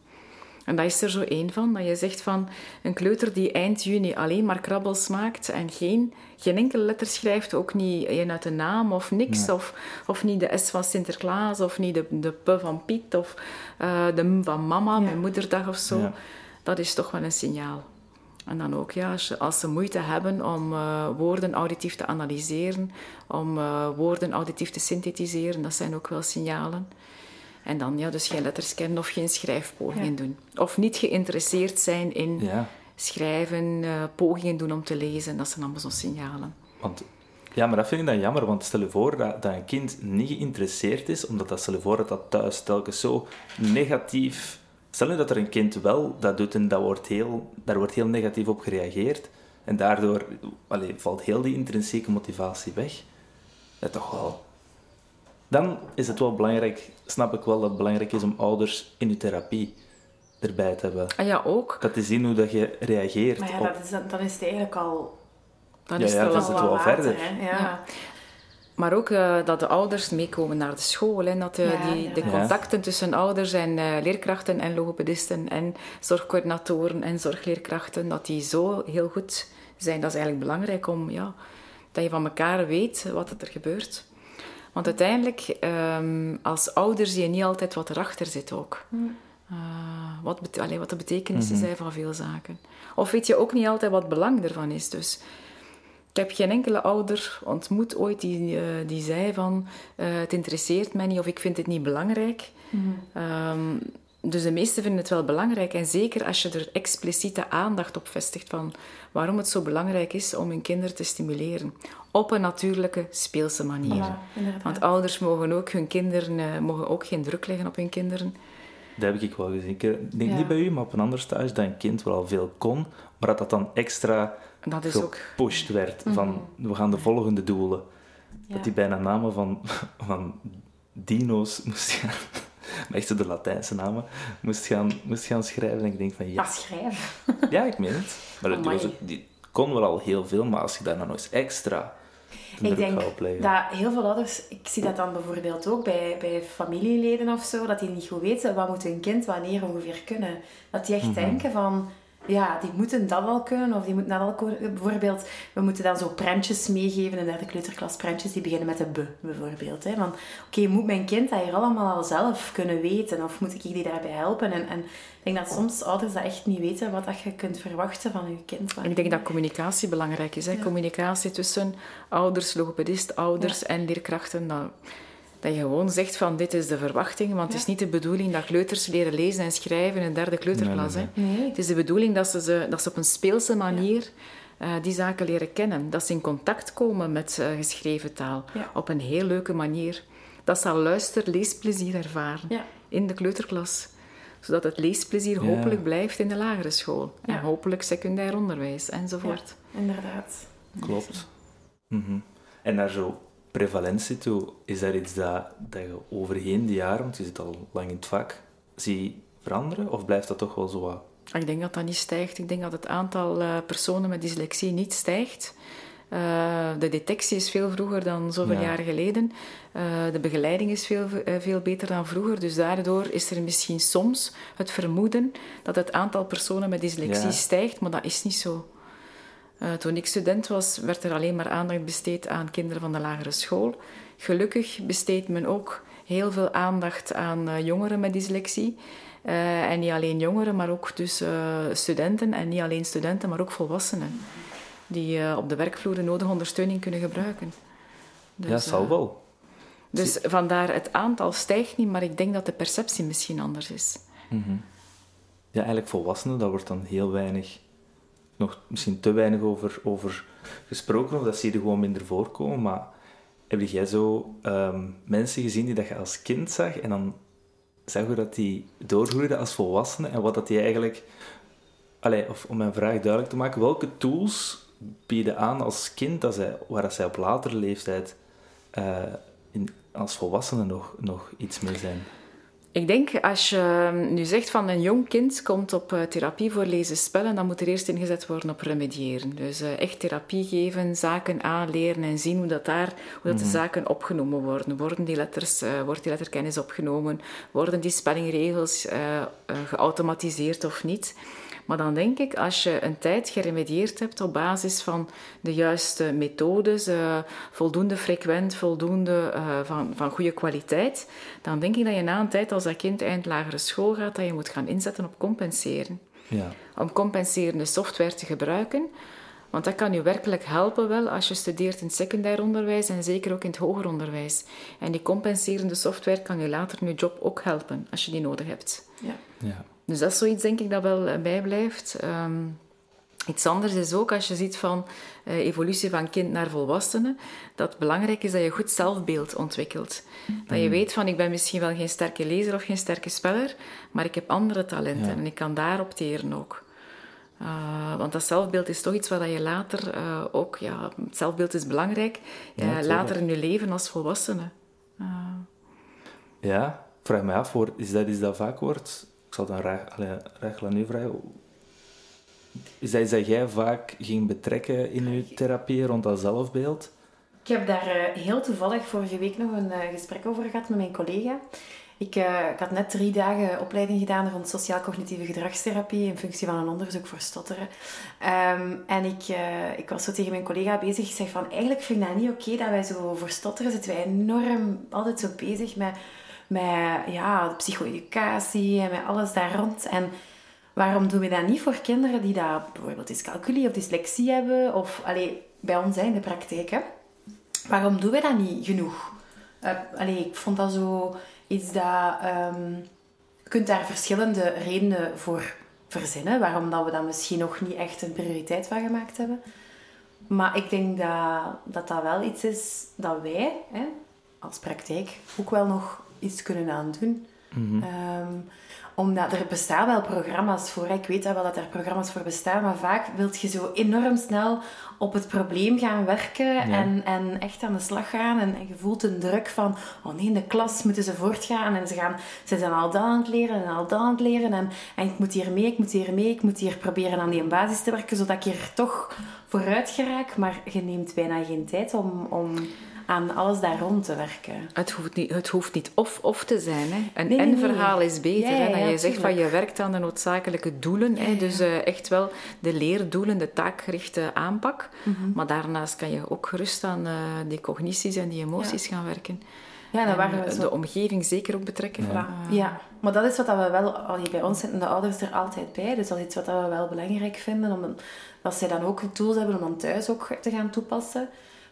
S3: En dat is er zo één van, dat je zegt van een kleuter die eind juni alleen maar krabbels maakt en geen, geen enkele letter schrijft, ook niet een uit de naam of niks, of, of niet de S van Sinterklaas, of niet de, de P van Piet, of eh, de M van mama, mijn moederdag of zo.
S1: Ja.
S3: Dat is toch wel een signaal. En dan ook, ja, als, ze moeite hebben om eh, woorden auditief te analyseren, om eh, woorden auditief te synthetiseren, dat zijn ook wel signalen. En dan ja, dus geen letters kennen of geen schrijfpogingen
S2: Ja.
S3: doen. Of niet geïnteresseerd zijn in
S1: Ja,
S3: schrijven, eh, pogingen doen om te lezen. Dat zijn allemaal zo'n signalen.
S1: want... Ja, maar dat vind ik dan jammer, want stel je voor dat, dat een kind niet geïnteresseerd is, omdat dat, stel je voor dat dat thuis telkens zo negatief... Stel je dat er een kind wel dat doet en dat wordt heel, daar wordt heel negatief op gereageerd, en daardoor allee, valt heel die intrinsieke motivatie weg. Dat toch wel... Dan is het wel belangrijk, snap ik wel dat het belangrijk is om ouders in je therapie erbij te hebben.
S3: Ah ja, ook.
S1: Dat te zien hoe dat je reageert
S2: Maar ja,
S1: op...
S2: dat is, dan, is het eigenlijk al,
S3: Dan
S1: Ja,
S3: is
S1: ja,
S3: het al
S1: is het wel verder.
S2: hè. Ja.
S3: Ja. Maar ook eh, dat de ouders meekomen naar de school. En dat de,
S2: Ja,
S3: die, de
S2: ja.
S3: contacten tussen ouders en eh, leerkrachten en logopedisten en zorgcoördinatoren en zorgleerkrachten, dat die zo heel goed zijn. Dat is eigenlijk belangrijk om, ja, dat je van elkaar weet wat er gebeurt. Want uiteindelijk, ehm, als ouder zie je niet altijd wat erachter zit ook. Eh, wat, bet- allee, wat de betekenissen zijn van veel zaken. Of weet je ook niet altijd wat belang ervan is. Dus ik heb geen enkele ouder ontmoet ooit die, eh, die zei van eh, het interesseert mij niet of ik vind het niet belangrijk. Ehm, dus de meesten vinden het wel belangrijk. En zeker als je er expliciete aandacht op vestigt van waarom het zo belangrijk is om hun kinderen te stimuleren. Op een natuurlijke, speelse manier.
S2: Voilà.
S3: Want ouders mogen ook hun kinderen, eh, mogen ook geen druk leggen op hun kinderen.
S1: Dat heb ik wel gezien. Ik denk
S2: Ja.
S1: niet bij u, maar op een ander thuis dat een kind wel al veel kon, maar dat dat dan extra
S3: dat is ook...
S1: gepusht werd van we gaan de volgende doelen.
S2: Ja.
S1: Dat hij bijna namen van, van dino's moest gaan, maar echt de Latijnse namen, moest gaan, moest gaan schrijven. En ik denk van ja,
S2: Ah, schrijven.
S1: ja ik meen het. Maar die, was ook- die kon wel al heel veel, maar als je daar dan nog eens extra
S2: Ik denk dat heel veel ouders, ik zie dat dan bijvoorbeeld ook bij, bij familieleden of zo, dat die niet goed weten wat moet hun kind wanneer ongeveer kunnen. Dat die echt
S1: Mhm.
S2: denken van, ja, die moeten dat wel kunnen, of die moeten dat wel kunnen. Bijvoorbeeld, we moeten dan zo prentjes meegeven in de derde kleuterklas, prentjes die beginnen met een B, bijvoorbeeld. Hè. Van, oké, moet mijn kind dat hier allemaal al zelf kunnen weten, of moet ik die daarbij helpen? En, en ik denk dat soms ouders dat echt niet weten, wat dat je kunt verwachten van je kind.
S3: Ik denk dat communicatie belangrijk is. Hè? Communicatie tussen ouders, logopedist, ouders en leerkrachten. Dat, dat je gewoon zegt van dit is de verwachting. Want het is niet de bedoeling dat kleuters leren lezen en schrijven in een derde kleuterklas.
S1: Nee.
S3: Het is de bedoeling dat ze, ze, dat ze op een speelse manier eh, die zaken leren kennen. Dat ze in contact komen met eh, geschreven taal.
S2: Ja.
S3: Op een heel leuke manier. Dat ze al luister, leesplezier ervaren
S2: Ja.
S3: in de kleuterklas. Zodat het leesplezier
S1: Ja.
S3: hopelijk blijft in de lagere school. En hopelijk secundair onderwijs enzovoort.
S2: Inderdaad.
S1: Klopt. Mhm. En naar zo prevalentie toe, is dat iets dat, dat je overheen de jaren, want je zit al lang in het vak, zie veranderen? Of blijft dat toch wel zo wat...
S3: Ik denk dat dat niet stijgt. Ik denk dat het aantal eh, personen met dyslexie niet stijgt. Eh, de detectie is veel vroeger dan zoveel
S1: Ja.
S3: jaren geleden. Eh, de begeleiding is veel, veel beter dan vroeger. Dus daardoor is er misschien soms het vermoeden dat het aantal personen met dyslexie
S1: Ja.
S3: stijgt, maar dat is niet zo. Eh, toen ik student was, werd er alleen maar aandacht besteed aan kinderen van de lagere school. Gelukkig besteedt men ook heel veel aandacht aan jongeren met dyslexie. en niet alleen jongeren, maar ook dus studenten. En niet alleen studenten, maar ook volwassenen. Die op de werkvloer de nodige ondersteuning kunnen gebruiken.
S1: Dus, ja, zal wel.
S3: Dus vandaar het aantal stijgt niet, maar ik denk dat de perceptie misschien anders is.
S1: Mhm. Ja, eigenlijk volwassenen, daar wordt dan heel weinig, nog misschien te weinig over, over gesproken, of dat zie je gewoon minder voorkomen. Maar heb jij zo ehm, mensen gezien die dat je als kind zag en dan zag je dat die doorgroeiden als volwassenen en wat dat die eigenlijk... Allee, of om mijn vraag duidelijk te maken, welke tools bieden aan als kind dat zij, waar dat zij op latere leeftijd uh, in, als volwassenen nog, nog iets mee zijn?
S3: Ik denk, als je nu zegt van een jong kind komt op eh, therapie voor lezen spellen, dan moet er eerst ingezet worden op remediëren. Dus uh, echt therapie geven, zaken aanleren en zien hoe, dat daar, hoe dat de mhm. zaken opgenomen worden. Worden die letters, uh, wordt die letterkennis opgenomen? Worden die spellingregels geautomatiseerd of niet? Maar dan denk ik, als je een tijd geremedieerd hebt op basis van de juiste methodes, uh, voldoende frequent, voldoende uh, van, van goede kwaliteit, dan denk ik dat je na een tijd als dat kind eind lagere school gaat, dat je moet gaan inzetten op compenseren.
S1: Ja.
S3: Om compenserende software te gebruiken. Want dat kan je werkelijk helpen wel als je studeert in het secundair onderwijs en zeker ook in het hoger onderwijs. En die compenserende software kan je later in je job ook helpen als je die nodig hebt.
S2: Ja.
S1: ja.
S3: Dus dat is zoiets, denk ik, dat wel eh, bijblijft. Ehm, iets anders is ook als je ziet van uh, evolutie van kind naar volwassene, dat het belangrijk is dat je goed zelfbeeld ontwikkelt. Dat je mm. weet van ik ben misschien wel geen sterke lezer of geen sterke speller, maar ik heb andere talenten en ik kan daarop teren ook. Uh, want dat zelfbeeld is toch iets wat je later uh, ook, ja, het zelfbeeld is belangrijk, ja, later in je leven als volwassene.
S1: Ja, vraag me af, is dat iets dat vaak wordt ik zal dan Rachel aan u vragen. Is dat jij vaak ging betrekken in je therapie rond dat zelfbeeld?
S2: Ik heb daar eh, heel toevallig vorige week nog een eh, gesprek over gehad met mijn collega. Ik, uh, ik, had net drie dagen opleiding gedaan rond sociaal-cognitieve gedragstherapie in functie van een onderzoek voor stotteren. Ehm, en ik, ik was zo tegen mijn collega bezig. Ik zeg van, eigenlijk vind ik dat niet oké dat wij zo voor stotteren zitten wij enorm altijd zo bezig met met ja, de psycho-educatie en met alles daar rond. En waarom doen we dat niet voor kinderen die dat bijvoorbeeld dyscalculie of dyslexie hebben? Of allee, bij ons in de praktijk. Hè? Waarom doen we dat niet genoeg? Uh, allee, ik vond dat zo iets dat... Um, je kunt daar verschillende redenen voor verzinnen. Waarom dat we dat misschien nog niet echt een prioriteit van gemaakt hebben. Maar ik denk dat dat, dat wel iets is dat wij hè, als praktijk ook wel nog iets kunnen aandoen. Mm omdat er bestaan wel programma's voor. Ik weet wel dat er programma's voor bestaan, maar vaak wil je zo enorm snel op het probleem gaan werken en, en echt aan de slag gaan. En, je voelt een druk van, oh nee, in de klas moeten ze voortgaan en ze, gaan, ze zijn al dat aan het leren en al dat aan het leren. En, en ik moet hier mee, ik moet hier mee, ik moet hier proberen aan die basis te werken, zodat ik hier toch vooruit geraak. Maar je neemt bijna geen tijd om, om aan alles daar rond te werken.
S3: Het hoeft niet, het hoeft niet of-of te zijn. Hè. Een en-verhaal is beter. hè, dat je zegt van je werkt aan de noodzakelijke doelen. Hè, dus uh, echt wel de leerdoelen, de taakgerichte aanpak. Mhm. Maar daarnaast kan je ook gerust aan uh, die cognities en die emoties gaan werken. Ja, dan waren we zo... de omgeving zeker ook betrekken.
S2: Ja, ja. maar dat is wat we wel... Bij ons zitten de ouders er altijd bij. Dus dat is iets wat we wel belangrijk vinden. Om, dat zij dan ook tools hebben om dan thuis ook te gaan toepassen.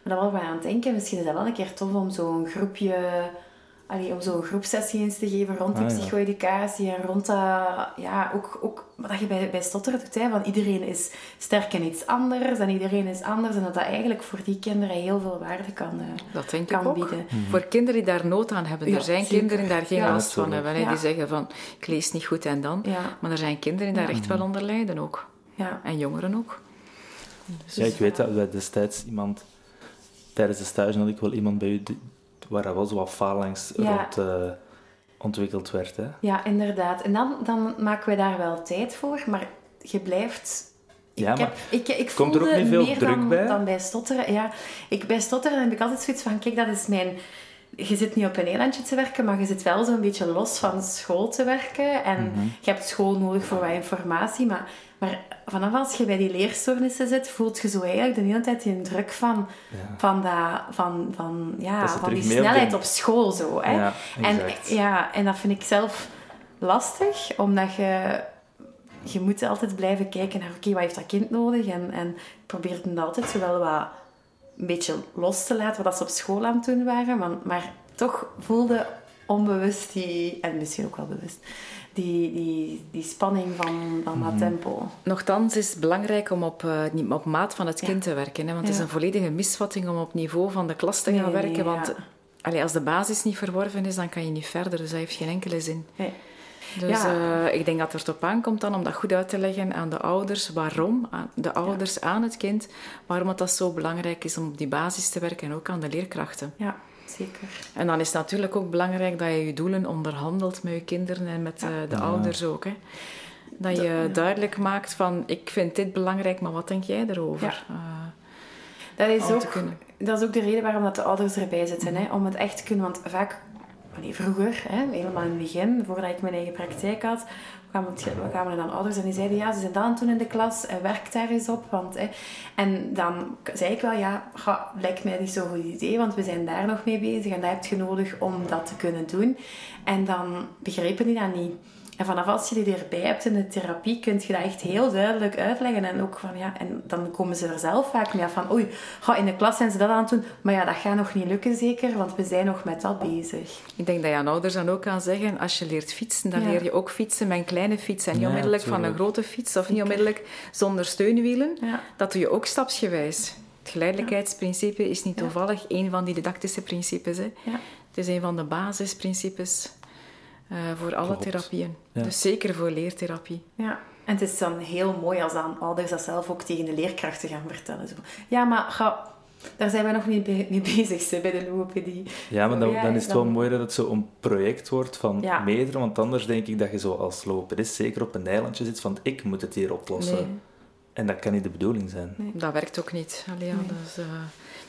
S2: Maar dan waren we aan het denken, misschien is dat wel een keer tof om zo'n groepje, allee, om zo'n groepsessie eens te geven rond die ah, psycho-educatie en rond dat, ja, ook, ook wat je bij, bij stotteren doet, hè, van iedereen is sterk in iets anders en iedereen is anders en dat dat eigenlijk voor die kinderen heel veel waarde kan, uh,
S3: dat denk kan ik bieden. Mhm. Voor kinderen die daar nood aan hebben. er zijn kinderen die daar geen last van hebben, hè, die zeggen van, ik lees niet goed en dan. Maar er zijn kinderen die daar echt wel onder lijden ook.
S2: Ja.
S3: En jongeren ook.
S1: Dus, ja, ik weet dat we destijds iemand tijdens de stage had ik wel iemand bij u waar er wel zo wat phalanx rond uh, ontwikkeld werd. Hè?
S2: Ja, inderdaad. En dan, dan maken we daar wel tijd voor, maar je blijft...
S1: Ik ja, maar
S2: heb, ik, ik
S1: komt er ook niet veel
S2: druk
S1: dan, bij?
S2: Dan bij stotteren. Ja, ik, bij stotteren heb ik altijd zoiets van, kijk, dat is mijn... Je zit niet op een eilandje te werken, maar je zit wel zo'n beetje los van school te werken. En mhm. je hebt school nodig voor wat informatie, maar Maar vanaf als je bij die leerstoornissen zit, voelt je zo eigenlijk de hele tijd die druk van, van, dat, van, van, ja, van die snelheid op school. Zo, hè?
S1: Ja,
S2: en, ja, en dat vind ik zelf lastig, omdat je je moet altijd blijven kijken naar, oké, wat heeft dat kind nodig? En, en ik probeer het altijd zowel wat een beetje los te laten, wat ze op school aan het doen waren, maar, maar toch voelde onbewust die, en misschien ook wel bewust, die, die, die spanning van, van dat mhm. tempo.
S3: Nochtans is het belangrijk om op, uh, op maat van het kind te werken. Hè? Want het is een volledige misvatting om op niveau van de klas te gaan werken. want allee, als de basis niet verworven is, dan kan je niet verder. Dus dat heeft geen enkele zin. Nee. Dus uh, ik denk dat het erop aankomt dan om dat goed uit te leggen aan de ouders. Waarom? Aan de ouders aan het kind. Waarom het dat zo belangrijk is om op die basis te werken en ook aan de leerkrachten.
S2: Ja, zeker.
S3: En dan is het natuurlijk ook belangrijk dat je je doelen onderhandelt met je kinderen en met uh, de ouders ook. Hè. Dat je duidelijk maakt van, ik vind dit belangrijk, maar wat denk jij erover? Uh,
S2: dat is, ook, dat is ook de reden waarom dat de ouders erbij zitten. Hè? Om het echt te kunnen. Want vaak nee, vroeger, hè, helemaal in het begin, voordat ik mijn eigen praktijk had, kwamen, we dan ouders en die zeiden, ja, ze zijn dan toen in de klas, en werk daar eens op. Want, hè. En dan zei ik wel, ja, ga, lijkt mij niet zo'n goed idee, want we zijn daar nog mee bezig en dat heb je nodig om dat te kunnen doen. En dan begrepen die dat niet. En vanaf als je die erbij hebt in de therapie, kun je dat echt heel duidelijk uitleggen. En ook van, ja, en dan komen ze er zelf vaak mee af van, oei, ga in de klas zijn ze dat aan het doen. Maar ja, dat gaat nog niet lukken zeker, want we zijn nog met dat bezig.
S3: Ik denk dat je aan ouders dan ook kan zeggen, als je leert fietsen, dan leer je ook fietsen met een kleine fiets. En niet onmiddellijk van een grote fiets, of niet onmiddellijk zonder steunwielen. Dat doe je ook stapsgewijs. Het geleidelijkheidsprincipe is niet toevallig een van die didactische principes. Hè. Het is een van de basisprincipes uh, voor alle therapieën. Dus zeker voor leertherapie.
S2: Ja. En het is dan heel mooi als dan ouders dat zelf ook tegen de leerkrachten gaan vertellen. Zo. Ja, maar ga, daar zijn wij nog niet mee bezig bij de logopedie.
S1: Ja, maar dan, dan is het wel mooi dat het zo een project wordt van meerdere. Want anders denk ik dat je zo als logopedist zeker op een eilandje zit van ik moet het hier oplossen. En dat kan niet de bedoeling zijn.
S3: Nee. Dat werkt ook niet. Allee, nee. dus, uh,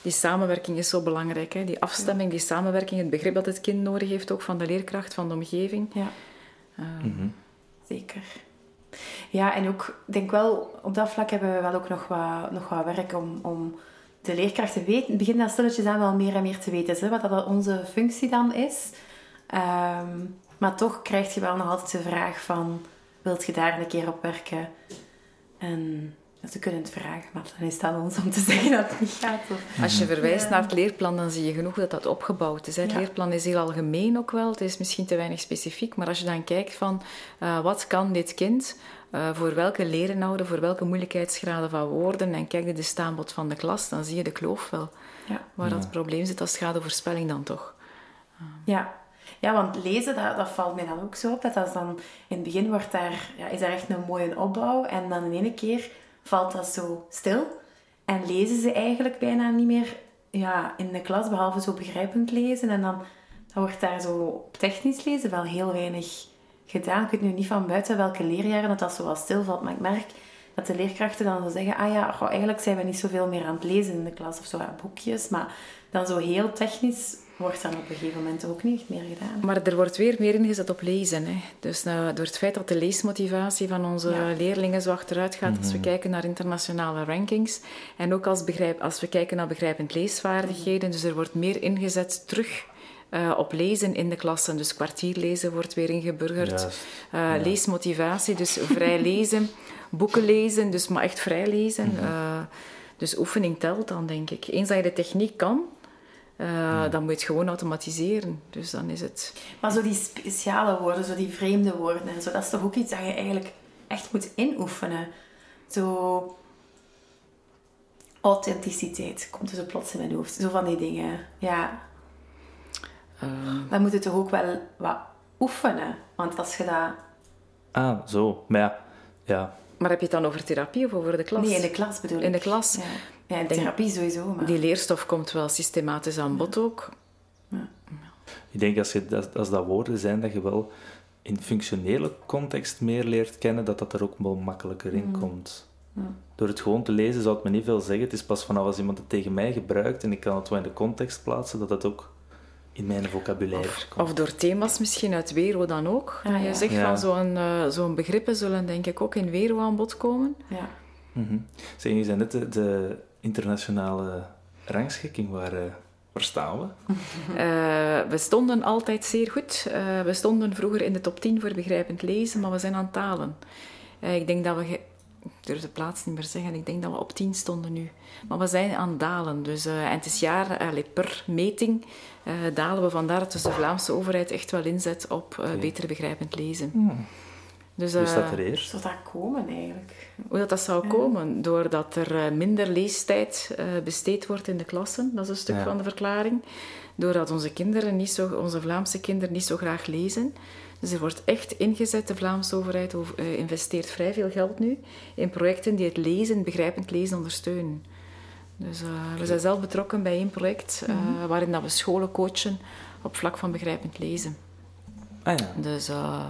S3: die samenwerking is zo belangrijk. Hè? Die afstemming, die samenwerking, het begrip dat het kind nodig heeft, ook van de leerkracht, van de omgeving. Ja.
S2: Uh, Zeker. Ja, en ook, ik denk wel, op dat vlak hebben we wel ook nog wat, nog wat werk om, om de leerkrachten weten, beginnen dat stilletjes aan wel meer en meer te weten, hè, wat dat onze functie dan is. Um, maar toch krijg je wel nog altijd de vraag van, wilt je daar een keer op werken? En ze kunnen het vragen, maar dan is het aan ons om te zeggen dat het niet gaat.
S3: Als je verwijst naar het leerplan, dan zie je genoeg dat dat opgebouwd is. Het leerplan is heel algemeen ook wel. Het is misschien te weinig specifiek. Maar als je dan kijkt van uh, wat kan dit kind uh, voor welke lerenhouden, voor welke moeilijkheidsgraden van woorden en kijk de staanbod van de klas, dan zie je de kloof wel. Ja. Waar dat probleem zit als schadevoorspelling dan toch.
S2: Ja, ja, want lezen, dat, dat valt mij dan ook zo op. Dat, dat dan, in het begin wordt daar, ja, is daar echt een mooie opbouw. En dan in ene keer valt dat zo stil. En lezen ze eigenlijk bijna niet meer ja, in de klas, behalve zo begrijpend lezen. En dan, dan wordt daar zo technisch lezen wel heel weinig gedaan. Ik weet nu niet van buiten welke leerjaren dat, dat zo wel stilvalt, maar ik merk dat de leerkrachten dan zo zeggen, ah ja, eigenlijk zijn we niet zoveel meer aan het lezen in de klas of zo, boekjes, maar dan zo heel technisch wordt dan op een gegeven moment ook niet meer gedaan.
S3: Maar er wordt weer meer ingezet op lezen. Hè. Dus uh, door het feit dat de leesmotivatie van onze leerlingen zo achteruit gaat als we mhm. kijken naar internationale rankings. En ook als, begrijp, als we kijken naar begrijpend leesvaardigheden. Dus er wordt meer ingezet terug uh, op lezen in de klassen. Dus kwartierlezen wordt weer ingeburgerd. Uh, Leesmotivatie, dus vrij lezen. Boeken lezen, dus maar echt vrij lezen. Mhm. dus oefening telt dan, denk ik. Eens dat je de techniek kan, uh, dan moet je het gewoon automatiseren. Dus dan is het...
S2: Maar zo die speciale woorden, zo die vreemde woorden en zo, dat is toch ook iets dat je eigenlijk echt moet inoefenen. Zo... Authenticiteit komt dus plots in mijn hoofd. Zo van die dingen. Ja. Uh... Dan moet je toch ook wel wat oefenen. Want als je dat...
S1: Ah, zo. Maar ja... ja.
S3: Maar heb je het dan over therapie of over de klas?
S2: Nee, in de klas bedoel ik.
S3: In de klas.
S2: Ja. Ja, in therapie sowieso. Maar...
S3: Die leerstof komt wel systematisch aan bod ook. Ja.
S1: Ik denk als, je, als, dat woorden zijn dat je wel in functionele context meer leert kennen, dat dat er ook wel makkelijker in mm. komt. Door het gewoon te lezen zou het me niet veel zeggen. Het is pas vanaf als iemand het tegen mij gebruikt en ik kan het wel in de context plaatsen, dat dat ook in mijn vocabulaire
S3: Of,
S1: komt.
S3: of door thema's misschien uit Wero dan ook.
S2: Ah,
S3: dat je
S2: ja.
S3: zegt
S1: Ja.
S3: van zo'n eh, zo'n begrippen zullen denk ik ook in Wero aan bod komen.
S2: Ja.
S1: Mhm. Zeg, je zei net de, de internationale rangschikking, waar, eh, waar staan we?
S3: Eh, we stonden altijd zeer goed. Eh, we stonden vroeger in de top 10 voor begrijpend lezen, maar we zijn aan talen. Ik denk dat we... Ik durf de plaats niet meer zeggen. Ik denk dat we op 10 stonden nu. Maar we zijn aan dalen. Dus, en het is jaar, allee, per meting dalen we. Vandaar dat dus de Vlaamse overheid echt wel inzet op beter begrijpend lezen.
S1: Hmm.
S3: Dus,
S1: Hoe
S3: eh,
S1: staat er eerst?
S2: Zou dat komen eigenlijk?
S3: hoe dat, dat zou
S2: Ja.
S3: komen? Doordat er eh, minder leestijd eh, besteed wordt in de klassen. Dat is een stuk
S1: Ja.
S3: van de verklaring. Doordat onze kinderen niet zo, onze Vlaamse kinderen niet zo graag lezen. Dus er wordt echt ingezet, de Vlaamse overheid over- eh, investeert vrij veel geld nu in projecten die het lezen, begrijpend lezen ondersteunen. Dus eh, we zijn zelf betrokken bij één project eh,
S2: Mhm.
S3: waarin dat we scholen coachen op vlak van begrijpend lezen.
S1: Ah ja,
S3: Dus eh,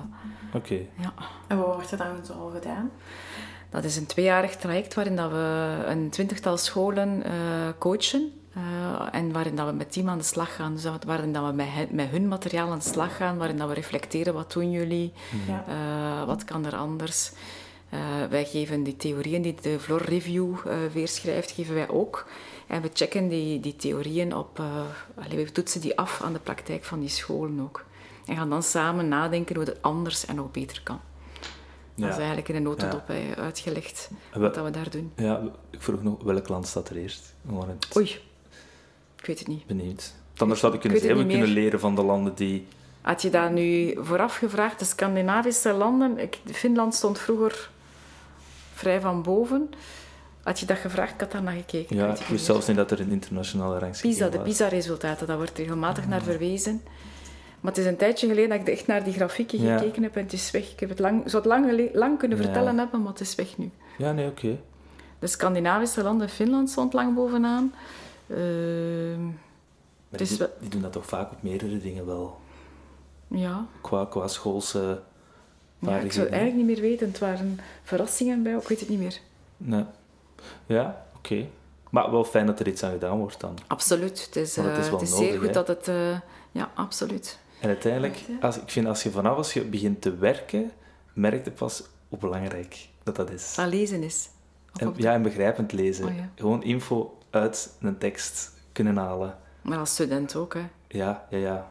S1: oké.
S3: ja.
S2: En wat wordt er dan zo al gedaan?
S3: Dat is een tweejarig traject waarin dat we een twintigtal scholen eh, coachen. eh, en waarin dat we met team aan de slag gaan. Dus dat- waarin dat we met, hen- met hun materiaal aan de slag gaan. Waarin dat we reflecteren, wat doen jullie?
S2: Ja.
S3: Eh, wat kan er anders? Eh, wij geven die theorieën die de Vlor Review eh weerschrijft, geven wij ook. En we checken die, die theorieën op... eh, allee, we toetsen die af aan de praktijk van die scholen ook. En gaan dan samen nadenken hoe het anders en ook beter kan. Dat is eigenlijk in een notendop uitgelegd wat
S1: we-
S3: dat we daar doen.
S1: ja, ik vroeg nog, welk land staat er eerst? Het
S3: Oei, ik weet het niet.
S1: benieuwd. Anders had ik kunnen zeggen, we kunnen leren van de landen die...
S3: Had je dat nu vooraf gevraagd, de Scandinavische landen, ik, Finland stond vroeger vrij van boven. Had je dat gevraagd, ik had daar naar gekeken.
S1: Ja, ik wist zelfs niet dat er een internationale rangschikking
S3: PISA, de. PISA-resultaten, daar wordt regelmatig naar verwezen. Maar het is een tijdje geleden dat ik echt naar die grafieken
S1: Ja.
S3: gekeken heb en het is weg. Ik heb het lang, zou het lang, lang kunnen
S1: Ja.
S3: vertellen hebben, maar het is weg nu.
S1: Ja, nee, oké.
S3: De Scandinavische landen, Finland stond lang bovenaan. Ehm,
S1: Maar die, doen dat toch vaak op meerdere dingen wel.
S3: ja,
S1: Qua, qua schoolse
S3: ja, ik zou het eigenlijk niet meer weten. Het waren verrassingen bij, ik weet het niet meer.
S1: Nee. Ja, oké. Maar wel fijn dat er iets aan gedaan wordt dan.
S3: Absoluut. Het is,
S1: het is
S3: eh, het is
S1: nodig,
S3: zeer goed
S1: hè?
S3: dat het... eh, ja, absoluut.
S1: En uiteindelijk, als, ik vind als je vanaf als je begint te werken, merk je pas hoe belangrijk dat dat is.
S3: Dat lezen is.
S1: En, ja, en begrijpend lezen.
S3: Oh, ja.
S1: Gewoon info uit een tekst kunnen halen.
S3: Maar als student ook. Hè.
S1: Ja, ja, ja.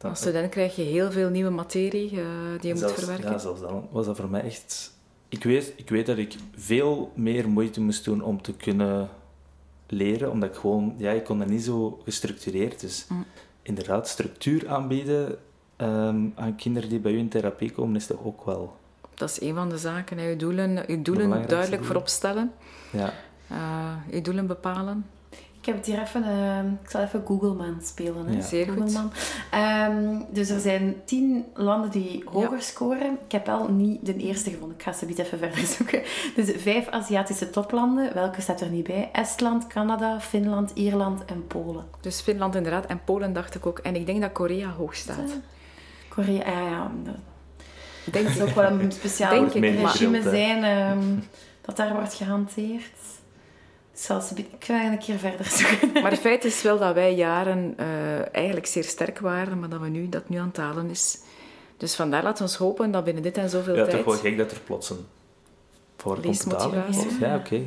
S3: Als student krijg je heel veel nieuwe materie eh, die je
S1: zelfs,
S3: moet verwerken.
S1: Ja, zelfs dan was dat voor mij echt... Ik weet, ik weet dat ik veel meer moeite moest doen om te kunnen leren, omdat ik gewoon... Ja, ik kon dat niet zo gestructureerd. Dus
S3: Mm.
S1: Inderdaad, structuur aanbieden ehm, aan kinderen die bij u in therapie komen, is toch ook wel...
S3: Dat is een van de zaken. Hè. Je doelen, je doelen duidelijk voorop stellen.
S1: Ja,
S3: je doelen bepalen.
S2: Ik heb het hier even... eh, ik zal even Googleman spelen. Hè.
S1: Ja.
S3: Zeer goed.
S2: Ehm, dus er zijn tien landen die hoger scoren. Ik heb wel niet de eerste gevonden. Ik ga ze niet even verder zoeken. Dus vijf Aziatische toplanden. Welke staat er niet bij? Estland, Canada, Finland, Ierland en Polen.
S3: Dus Finland inderdaad. En Polen dacht ik ook. En ik denk dat Korea hoog staat.
S2: Korea, ja, ja. Dat
S3: Denk
S2: is
S3: ik.
S2: ook wel een speciaal
S3: Denk ik,
S2: regime zijn ehm, dat daar wordt gehanteerd. Zelfs, ik ga een keer verder zoeken.
S3: Maar het feit is wel dat wij jaren eh, eigenlijk zeer sterk waren, maar dat we nu, dat nu aan het talen is. Dus vandaar laten we ons hopen dat binnen dit en zoveel
S1: ja
S3: tijd...
S1: toch wel gek dat er plots een voor
S3: Leesmotivatie.
S1: komt. Ja, oké.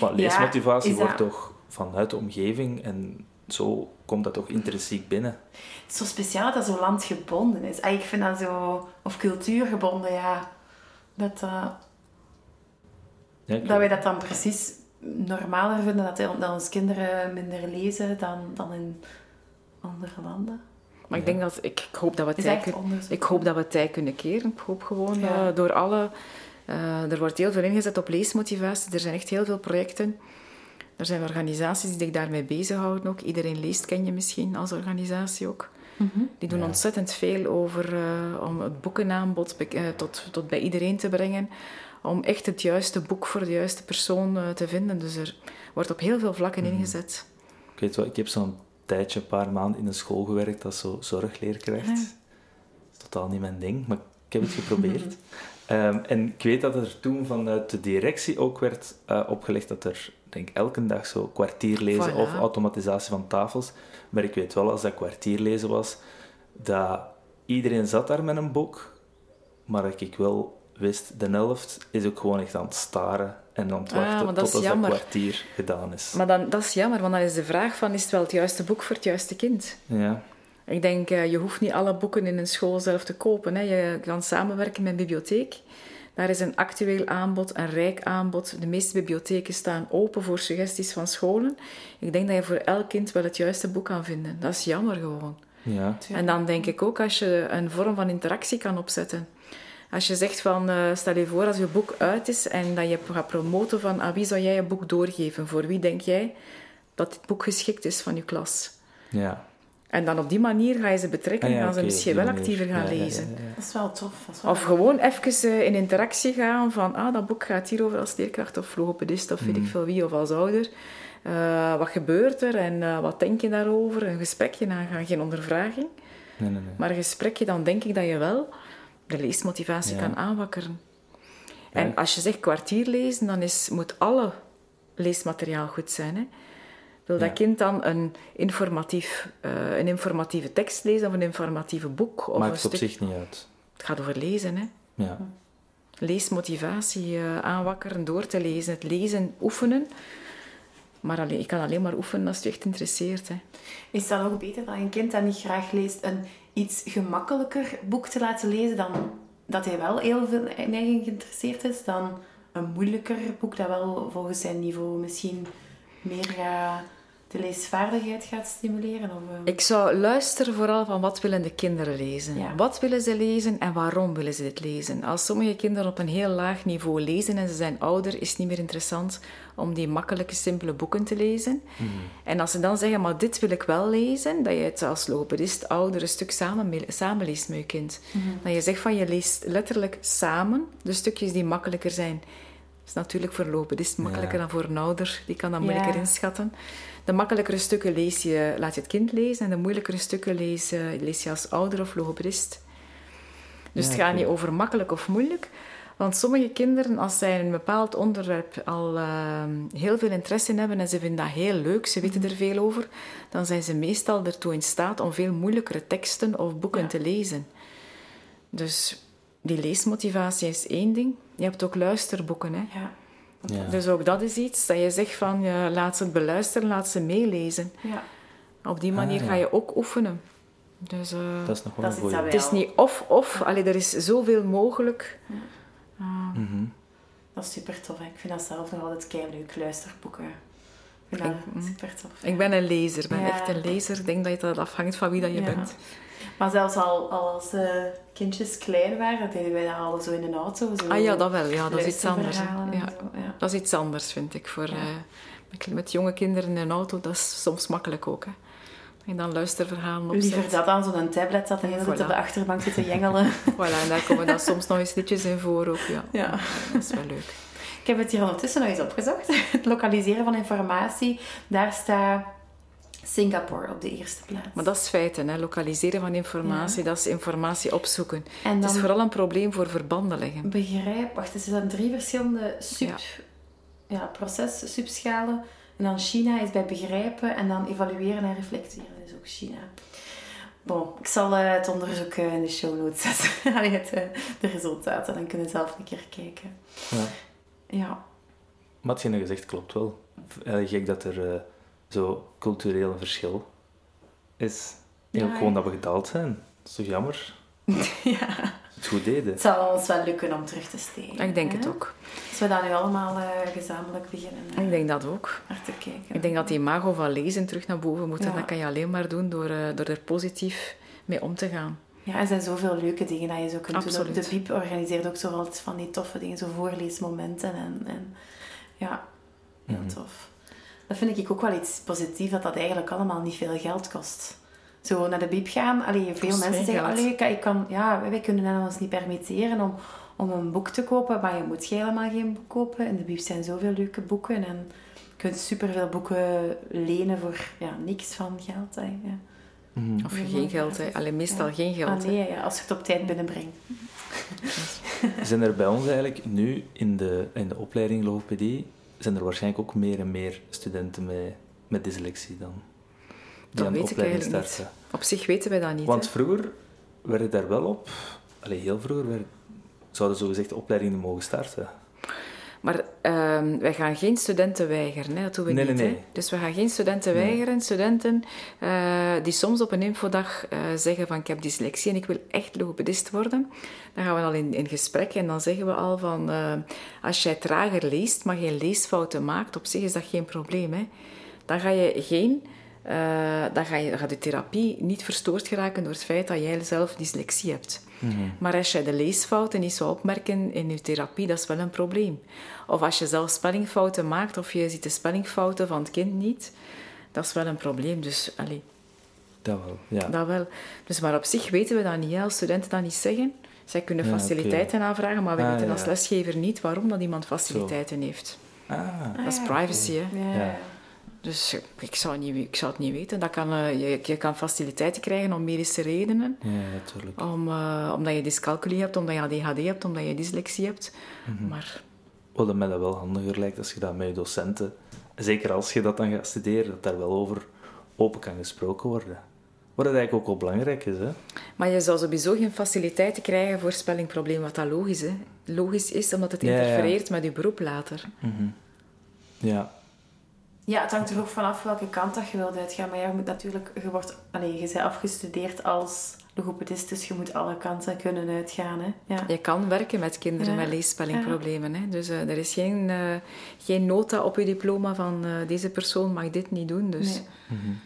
S1: Maar
S2: Ja,
S1: leesmotivatie wordt
S2: dat-
S1: toch vanuit de omgeving en zo komt dat toch intrinsiek binnen.
S2: Het is zo speciaal dat dat zo landgebonden is. Ah, Ik vind dat zo... Of cultuurgebonden, ja. Dat, eh,
S1: Ja,
S2: dat wij dat dan precies normaler vinden, dat, dat onze kinderen minder lezen dan, dan in andere landen.
S3: Maar ik denk dat... Ik, ik hoop dat we
S2: Is
S3: tij
S2: echt
S3: kunnen...
S2: onderzoek.
S3: Ik hoop dat we tij kunnen keren. Ik hoop gewoon
S2: Ja.
S3: eh, door alle... eh, er wordt heel veel ingezet op leesmotivatie. Er zijn echt heel veel projecten. Er zijn organisaties die zich daarmee bezighouden ook. Iedereen leest, ken je misschien als organisatie ook.
S2: Mhm.
S3: Die doen
S1: Ja.
S3: ontzettend veel over eh, om het boekenaanbod tot, tot bij iedereen te brengen. Om echt het juiste boek voor de juiste persoon eh, te vinden. Dus er wordt op heel veel vlakken
S1: Mhm.
S3: ingezet.
S1: Ik weet wel, ik heb zo'n tijdje, een paar maanden in een school gewerkt dat zo zorgleerkracht.
S2: Ja.
S1: Dat is totaal niet mijn ding, maar Ik heb het geprobeerd. Ehm, en ik weet dat er toen vanuit de directie ook werd uh, opgelegd dat er, denk elke dag zo kwartier lezen of automatisatie van tafels. Maar ik weet wel, als dat kwartier lezen was, dat iedereen zat daar met een boek, maar dat ik wel wist, de helft is ook gewoon echt aan het staren en aan het ah, wachten ah, tot dat kwartier gedaan is.
S3: Maar dan, dat is jammer, want dan is de vraag van, is het wel het juiste boek voor het juiste kind?
S1: Ja.
S3: Ik denk, eh, je hoeft niet alle boeken in een school zelf te kopen. Hè. Je kan samenwerken met een bibliotheek. Daar is een actueel aanbod, een rijk aanbod. De meeste bibliotheken staan open voor suggesties van scholen. Ik denk dat je voor elk kind wel het juiste boek kan vinden. Dat is jammer gewoon.
S1: Ja.
S3: En dan denk ik ook als je een vorm van interactie kan opzetten. Als je zegt van, uh, stel je voor als je boek uit is en dat je gaat promoten van aan wie zou jij je boek doorgeven? Voor wie denk jij dat dit boek geschikt is van je klas?
S1: Ja.
S3: En dan op die manier ga je ze betrekken en ah gaan ze misschien wel actiever gaan lezen.
S2: dat is wel tof.
S3: Is wel of gewoon even uh, in interactie gaan van, ah, dat boek gaat hierover als leerkracht of logopedist of weet ik mm. veel wie of als ouder. Uh, wat gebeurt er en uh, wat denk je daarover? Een gesprekje aangaan, geen ondervraging.
S1: Nee, nee, nee.
S3: Maar een gesprekje, dan denk ik dat je wel de leesmotivatie kan aanwakkeren. En als je zegt kwartier lezen, dan is, moet alle leesmateriaal goed zijn. Hè? Wil dat kind dan een, informatief, uh, een informatieve tekst lezen of een informatieve boek? Of
S1: Maakt
S3: een
S1: het op zich niet uit.
S3: Het gaat over lezen, hè?
S1: Ja.
S3: Leesmotivatie uh, aanwakkeren door te lezen, het lezen oefenen. Maar alleen, ik kan alleen maar oefenen als het je echt interesseert. Hè.
S2: Is het dan ook beter dat een kind dat niet graag leest een iets gemakkelijker boek te laten lezen dan dat hij wel heel veel neiging geïnteresseerd is, dan een moeilijker boek dat wel volgens zijn niveau misschien meer de leesvaardigheid gaat stimuleren? Of, uh...
S3: Ik zou luisteren vooral van wat willen de kinderen lezen. Wat willen ze lezen en waarom willen ze dit lezen? Als sommige kinderen op een heel laag niveau lezen en ze zijn ouder, is het niet meer interessant om die makkelijke, simpele boeken te lezen. Mhm. En als ze dan zeggen, maar dit wil ik wel lezen, dat je het als logopedist ouder een stuk samen, samenleest met je kind. Mm Dat je zegt van, je leest letterlijk samen de stukjes die makkelijker zijn. Dat is natuurlijk voor een logopedist makkelijker dan voor een ouder. Die kan dat moeilijker inschatten. De makkelijkere stukken lees je, laat je het kind lezen en de moeilijkere stukken lees, lees je als ouder of logopedist. Dus het gaat niet over makkelijk of moeilijk. Want sommige kinderen, als zij een bepaald onderwerp al ehm, heel veel interesse in hebben en ze vinden dat heel leuk, ze weten er veel over, dan zijn ze meestal ertoe in staat om veel moeilijkere teksten of boeken te lezen. Dus die leesmotivatie is één ding. Je hebt ook luisterboeken. Hè?
S2: Ja.
S3: Ja. Dus ook dat is iets dat je zegt van laat ze het beluisteren, laat ze meelezen.
S2: Ja.
S3: Op die manier ah, ga je ook oefenen. Dus, uh,
S1: dat is nog wel een goede.
S3: Het is niet of-of, er is zoveel mogelijk.
S2: Uh, mm Dat is super tof. Ik vind dat zelf nog altijd kei leuk, luisterboeken. Ik vind dat ik, super tof.
S3: Ik ben een lezer, ik ben echt een lezer. Ik denk dat het afhangt van wie dat je bent.
S2: Maar zelfs al, als uh, kindjes klein waren, deden wij dat al zo in een auto. Zo
S3: ah ja, dat wel. Ja, dat is iets anders. Ja. ja. Dat is iets anders, vind ik. Voor, uh, met, met, jonge kinderen in een auto, dat is soms makkelijk ook. Hè. En dan luisterverhalen
S2: opzet. Liever dat dan zo'n tablet dat en voilà. op de achterbank zit te jengelen.
S3: voilà, en daar komen dan soms nog eens liedjes in voor ook. Ja.
S2: ja.
S3: Dat is wel leuk.
S2: Ik heb het hier ondertussen nog eens opgezocht. Het lokaliseren van informatie, daar staat Singapore op de eerste plaats.
S3: Maar dat is feiten, hè? lokaliseren van informatie, dat is informatie opzoeken. En het is vooral een probleem voor verbanden leggen.
S2: Begrijp, wacht, er zijn drie verschillende sub, ja. ja proces, subschalen. En dan China is bij begrijpen en dan evalueren en reflecteren, is ook China. Bon, ik zal uh, het onderzoek uh, in de show notes zetten. Allee, het, uh, de resultaten, dan kunnen we zelf een keer kijken.
S1: Ja.
S2: Ja.
S1: Wat je nu gezegd klopt wel. Gek dat er zo cultureel verschil is. En ook gewoon dat we gedaald zijn. Dat is toch jammer?
S2: ja.
S1: Het goed deden.
S2: Het zal ons wel lukken om terug te steken.
S3: Ik denk het ook.
S2: Als we dat nu allemaal uh, gezamenlijk beginnen.
S3: Uh, ik denk dat ook.
S2: Naar te kijken.
S3: Ik denk dat die imago van lezen terug naar boven moet. En dat kan je alleen maar doen door, uh, door er positief mee om te gaan.
S2: Ja, er zijn zoveel leuke dingen dat je zo kunt Absoluut. doen. De Biep organiseert ook zoveel van die toffe dingen, zo voorleesmomenten. En, en ja, heel mm -hmm. tof dat vind ik ook wel iets positiefs, dat dat eigenlijk allemaal niet veel geld kost. Zo naar de biep gaan, allee, veel mensen zeggen, allee, ik kan, ja, wij kunnen ons niet permitteren om, om een boek te kopen, maar je moet helemaal geen boek kopen. In de biep zijn zoveel leuke boeken en je kunt superveel boeken lenen voor ja, niks van geld. ja.
S3: Mhm. Of geen geld hebt. Alleen meestal geen geld.
S2: Ah, nee, ja, als je het op tijd binnenbrengt.
S1: zijn er bij ons eigenlijk nu in de, in de opleiding logopedie, zijn er waarschijnlijk ook meer en meer studenten met, met dyslexie dan?
S3: Die dat weet ik eigenlijk niet. Op zich weten wij dat niet.
S1: Want vroeger werd daar wel op, alleen heel vroeger, werd, zouden zogezegd opleidingen mogen starten.
S3: Maar uh, wij gaan geen studenten weigeren, hè? dat doen we
S1: nee,
S3: niet.
S1: Nee, nee.
S3: Dus we gaan geen studenten weigeren. Studenten uh, die soms op een infodag uh, zeggen van ik heb dyslexie en ik wil echt logopedist worden. Dan gaan we al in, in gesprek en dan zeggen we al van uh, als jij trager leest, maar geen leesfouten maakt, op zich is dat geen probleem. Hè? Dan ga je geen dan, ga je, gaat de therapie niet verstoord geraken door het feit dat jij zelf dyslexie hebt. -hmm. Maar als je de leesfouten niet zou opmerken in je therapie, dat is wel een probleem. Of als je zelf spellingfouten maakt of je ziet de spellingfouten van het kind niet, dat is wel een probleem. Dus, allez.
S1: Dat wel, ja.
S3: Dat wel. Dus, maar op zich weten we dat niet, als studenten dat niet zeggen. Zij kunnen faciliteiten ja, okay. aanvragen, maar we ah, weten als lesgever niet waarom dat iemand faciliteiten Zo. heeft.
S1: Ah,
S3: dat is privacy,
S1: okay.
S3: hè. Ja. Dus ik zou, niet, ik zou het niet weten. Dat kan, uh, je, je, kan faciliteiten krijgen om medische redenen.
S1: Ja, natuurlijk.
S3: Om, uh, omdat je dyscalculie hebt, omdat je ADHD hebt, omdat je dyslexie hebt. Mm -hmm. Maar...
S1: Wel, dat mij dat wel handiger lijkt als je dat met je docenten... Zeker als je dat dan gaat studeren, dat daar wel over open kan gesproken worden. Wat eigenlijk ook wel belangrijk is. Hè?
S3: Maar je zou sowieso geen faciliteiten krijgen voor spellingproblemen, wat dat logisch, hè? logisch is, omdat het interfereert ja. met je beroep later.
S1: Mm -hmm. Ja,
S2: ja, het hangt er ook vanaf welke kant dat je wilt uitgaan. Maar ja, je moet natuurlijk... Je, wordt, allez, je bent afgestudeerd als logopedist, dus je moet alle kanten kunnen uitgaan. Hè? Ja.
S3: Je kan werken met kinderen ja. met leesspellingproblemen. Hè? Dus uh, er is geen, uh, geen nota op je diploma van uh, deze persoon mag dit niet doen. Dus.
S1: Nee. Mm -hmm.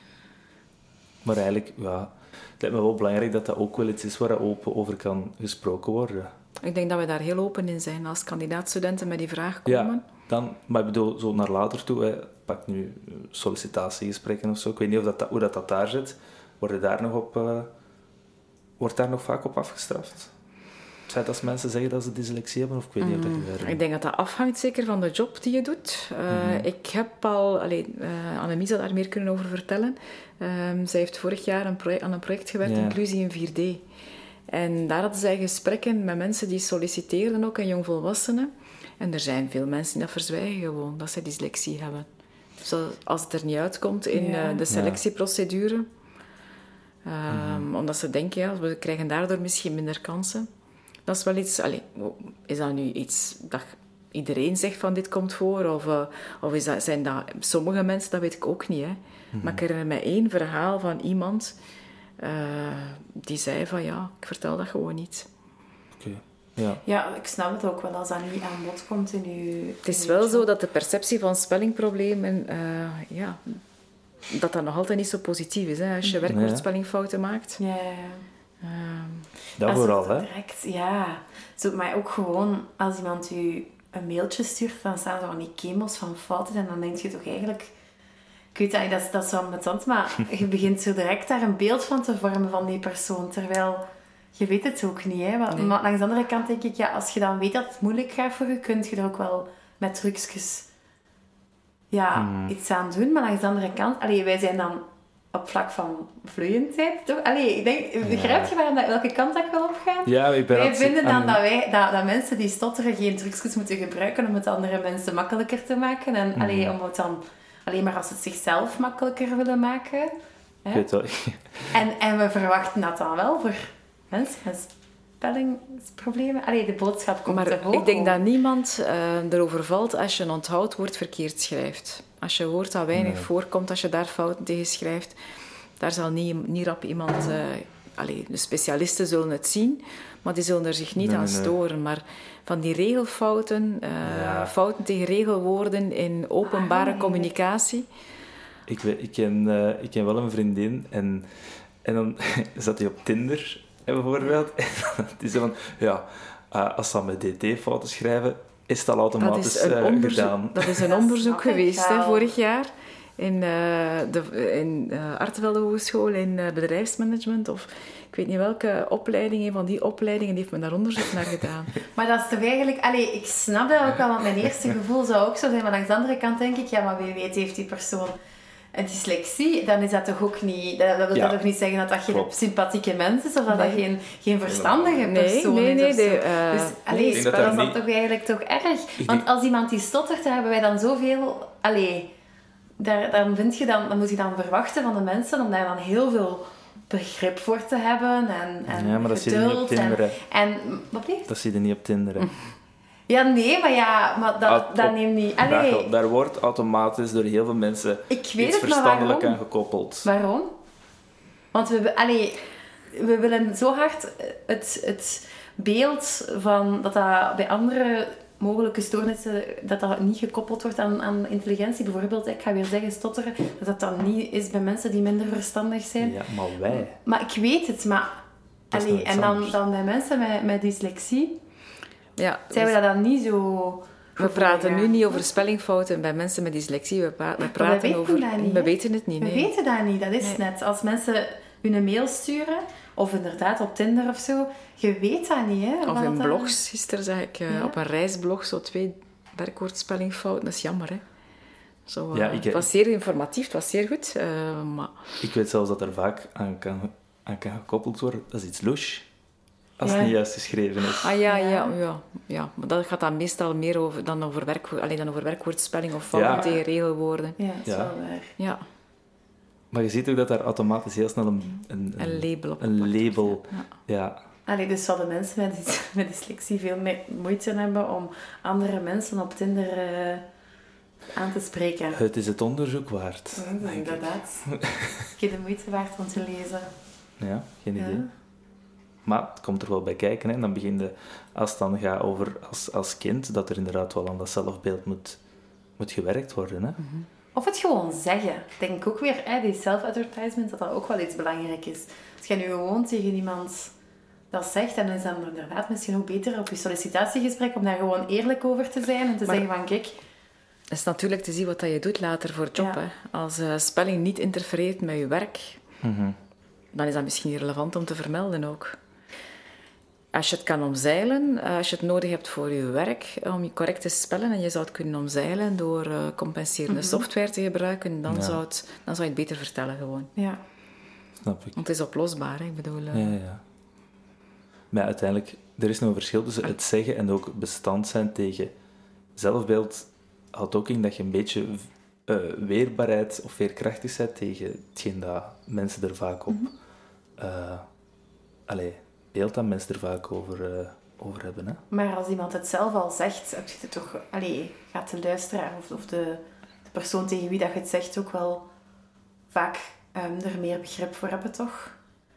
S1: Maar eigenlijk, ja, het lijkt me wel belangrijk dat dat ook wel iets is waar er open over kan gesproken worden.
S3: Ik denk dat we daar heel open in zijn als kandidaatstudenten met die vraag komen.
S1: Ja, dan, maar ik bedoel, zo naar later toe, hè, pak nu sollicitatiegesprekken of zo. Ik weet niet of dat, hoe dat, dat daar zit. Worden daar nog op, uh, wordt daar nog vaak op afgestraft? Het feit dat mensen zeggen dat ze dyslexie hebben, of ik weet niet mm, of dat
S3: ik Ik denk dat dat afhangt zeker van de job die je doet. Uh, mm -hmm. Ik heb al, alleen, uh, Annemie zal daar meer kunnen over vertellen. Um, zij heeft vorig jaar een project, aan een project gewerkt. Inclusie in 4D. En daar hadden zij gesprekken met mensen die solliciteerden ook en jongvolwassenen. En er zijn veel mensen die dat verzwijgen gewoon, dat ze dyslexie hebben. Zo, als het er niet uitkomt in ja. uh, de selectieprocedure. Um, mm. Omdat ze denken, ja, we krijgen daardoor misschien minder kansen. Dat is wel iets... Allez, is dat nu iets dat iedereen zegt van dit komt voor? Of, uh, of is dat, zijn dat sommige mensen? Dat weet ik ook niet. Hè. Mm. Maar ik herinner me één verhaal van iemand... Uh, die zei van, ja, ik vertel dat gewoon niet.
S1: Ja.
S2: ja, ik snap het ook wel als dat niet aan bod komt in je.
S3: Het is wel zo dat de perceptie van spellingproblemen, uh, ja, dat dat nog altijd niet zo positief is. Hè, als je werkwoordspellingfouten maakt.
S2: Ja, ja,
S3: ja.
S1: dat vooral, hè?
S2: Direct, ja. Zo, maar ook gewoon als iemand u een mailtje stuurt, dan staan er van die kemels van fouten en dan denk je toch eigenlijk. Ik weet dat, dat, is, dat is wel met maar je begint zo direct daar een beeld van te vormen van die persoon. Terwijl je weet het ook niet. Hè? Maar, nee. maar langs de andere kant denk ik, ja, als je dan weet dat het moeilijk gaat voor je, kun je er ook wel met trucjes ja, mm. iets aan doen. Maar langs de andere kant, allee, wij zijn dan op vlak van vloeiendheid, toch? Allee, ik denk, begrijp je waar, welke kant dat ik wil opgaan?
S1: Ja, ik ben
S2: wij vinden dan dat, wij, dat, dat mensen die stotteren geen trucjes moeten gebruiken om het andere mensen makkelijker te maken. En mm. allee, om het dan, alleen maar als ze het zichzelf makkelijker willen maken.
S1: Hè? Ik weet wel.
S2: En, en we verwachten dat dan wel voor mensen met spellingsproblemen. Allee, de boodschap komt
S3: maar
S2: te hoog.
S3: ik denk dat niemand uh, erover valt als je een onthoudwoord verkeerd schrijft. Als je woord dat weinig nee. voorkomt, als je daar fouten tegen schrijft, daar zal niet, niet rap iemand... Uh, allee, de specialisten zullen het zien, maar die zullen er zich niet nee, aan storen. Maar van die regelfouten, uh, ja. fouten tegen regelwoorden in openbare ah, communicatie...
S1: Ik, ik, ken, uh, ik ken wel een vriendin en, en dan zat hij op Tinder bijvoorbeeld. het is van, ja, uh, als ze met dt-fouten schrijven, is dat automatisch dat is uh, gedaan.
S3: Dat is een onderzoek geweest hè, vorig jaar in, uh, de in uh, Artevelde Hogeschool in bedrijfsmanagement of ik weet niet welke opleiding, een van die opleidingen heeft men daar onderzoek naar gedaan.
S2: maar dat is toch eigenlijk... Allee, ik snap dat ook wel, want mijn eerste gevoel zou ook zo zijn, maar langs de andere kant denk ik, ja, maar wie weet heeft die persoon een dyslexie, dan is dat toch ook niet... Dat, dat wil
S1: Ja.
S2: toch niet zeggen dat dat geen
S1: Klopt.
S2: sympathieke mens is, of dat dat
S3: Nee.
S2: geen, geen verstandige
S3: Nee,
S2: persoon
S3: nee,
S2: is
S3: nee,
S2: zo.
S3: eh,
S2: dus,
S3: nee,
S2: allee,
S3: ik
S1: denk dat
S2: dat
S1: daar
S2: is dan
S1: niet-
S2: toch eigenlijk toch erg. Want als iemand die stottert, dan hebben wij dan zoveel... Allee, daar, dan, vind je dan, dan moet je dan verwachten van de mensen om daar dan heel veel begrip voor te hebben en, en
S1: Ja, maar dat zie je niet op
S2: geduld en, en wat blijft?
S1: Dat zie je niet op Tinder.
S2: Ja, nee, maar ja, maar dat, dat neemt niet... Allee,
S1: daar wordt automatisch door heel veel mensen
S2: ik weet
S1: iets
S2: het,
S1: verstandelijk
S2: waarom?
S1: aan gekoppeld.
S2: Waarom? Want we, we- allee, we willen zo hard het, het beeld van dat dat bij andere mogelijke stoornissen dat dat niet gekoppeld wordt aan, aan intelligentie. Bijvoorbeeld, ik ga weer zeggen stotteren, dat dat dan niet is bij mensen die minder verstandig zijn.
S1: Ja, maar wij.
S2: Maar ik weet het, maar... Allee, en dan, dan bij mensen met, met dyslexie
S3: Ja,
S2: zijn we
S3: dus
S2: dat dan niet zo...
S3: we praten nu niet over spellingfouten bij mensen met dyslexie. We, pra- we
S2: we
S3: praten
S2: weten
S3: over...
S2: dat niet,
S3: we weten het niet,
S2: We
S3: nee.
S2: weten dat niet, dat is
S3: Nee.
S2: net. Als mensen hun mail sturen, of inderdaad op Tinder of zo, je weet dat niet, hè?
S3: Of in blogs, gisteren zag ik eh,
S2: Ja.
S3: op een reisblog zo twee werkwoordspellingfouten. Dat is jammer, hè. Zo, eh,
S1: Ja, ik-
S3: Het was zeer informatief, het was zeer goed. eh, maar
S1: Ik weet zelfs dat er vaak aan kan, aan kan gekoppeld worden. Dat is iets louche. Als
S2: Ja.
S1: het niet juist geschreven is.
S3: Ah ja,
S2: Ja.
S3: ja, ja. Maar dat gaat dan meestal meer over, dan, over werkwoord, alleen dan over werkwoordspelling of fouten
S1: Ja.
S3: tegen regelwoorden.
S2: Ja, dat is
S1: Ja.
S2: wel waar.
S3: Ja,
S1: Maar je ziet ook dat daar automatisch heel snel een, een,
S3: een label op.
S1: een label...
S3: Ja.
S1: Ja,
S2: Allee, dus zouden mensen met, dys- met dyslexie veel meer moeite hebben om andere mensen op Tinder eh, aan te spreken.
S1: het is het onderzoek waard.
S2: Ja,
S1: denk ik.
S2: inderdaad. Ik heb de moeite waard om te lezen.
S1: Ja, geen idee.
S2: Ja.
S1: Maar het komt er wel bij kijken. Hè. En dan begin je, als het dan gaat over als, als kind, dat er inderdaad wel aan dat zelfbeeld moet, moet gewerkt worden. Hè.
S2: Of het gewoon zeggen. Ik denk ook weer, hè, die self-advertisement, dat dat ook wel iets belangrijk is. Als je nu gewoon tegen iemand dat zegt, dan is dan inderdaad misschien ook beter op je sollicitatiegesprek om daar gewoon eerlijk over te zijn en te
S3: Maar-
S2: zeggen van, kijk,
S3: Het is natuurlijk te zien wat dat je doet later voor job.
S2: Ja.
S3: Hè. Als eh, spelling niet interfereert met je werk,
S1: Mhm.
S3: dan is dat misschien relevant om te vermelden ook. Als je het kan omzeilen, eh, als je het nodig hebt voor je werk, eh, om je correct te spellen, en je zou het kunnen omzeilen door eh, compenserende software te gebruiken, dan,
S1: Ja.
S3: zou het, dan zou je het beter vertellen gewoon.
S2: ja.
S1: Snap ik.
S3: Want het is oplosbaar, hè. ik bedoel...
S1: Ja, ja. Maar ja, uiteindelijk, er is nog een verschil tussen het zeggen en ook bestand zijn tegen zelfbeeld. Houdt ook in dat je een beetje eh, weerbaarheid of veerkrachtig bent tegen hetgeen dat mensen er vaak op... eh allee, beeld dat mensen er vaak over, eh, over hebben. Hè?
S2: Maar als iemand het zelf al zegt, heb je het toch... Allee, gaat de luisteraar of, of de, de persoon tegen wie dat je het zegt ook wel vaak ehm, er meer begrip voor hebben, toch?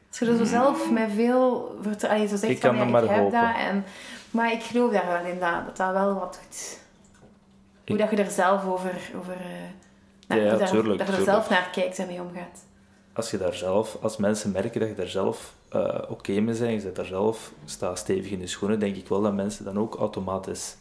S2: Als je er zo zelf met veel... vert- Allee, zo zegt
S1: Ik
S2: van,
S1: kan
S2: ja,
S1: het maar
S2: ik heb
S1: hopen.
S2: dat. En, maar ik geloof daar wel in dat dat, dat wel wat doet. Hoe
S1: Ik-
S2: dat je er zelf over... over eh, naar-
S1: Ja, ja,
S2: hoe daar-
S1: tuurlijk,
S2: Dat je er
S1: tuurlijk.
S2: zelf naar kijkt en mee omgaat.
S1: Als je daar zelf, als mensen merken dat je daar zelf eh, oké mee bent, je zit daar zelf, sta stevig in de schoenen, denk ik wel dat mensen dan ook automatisch...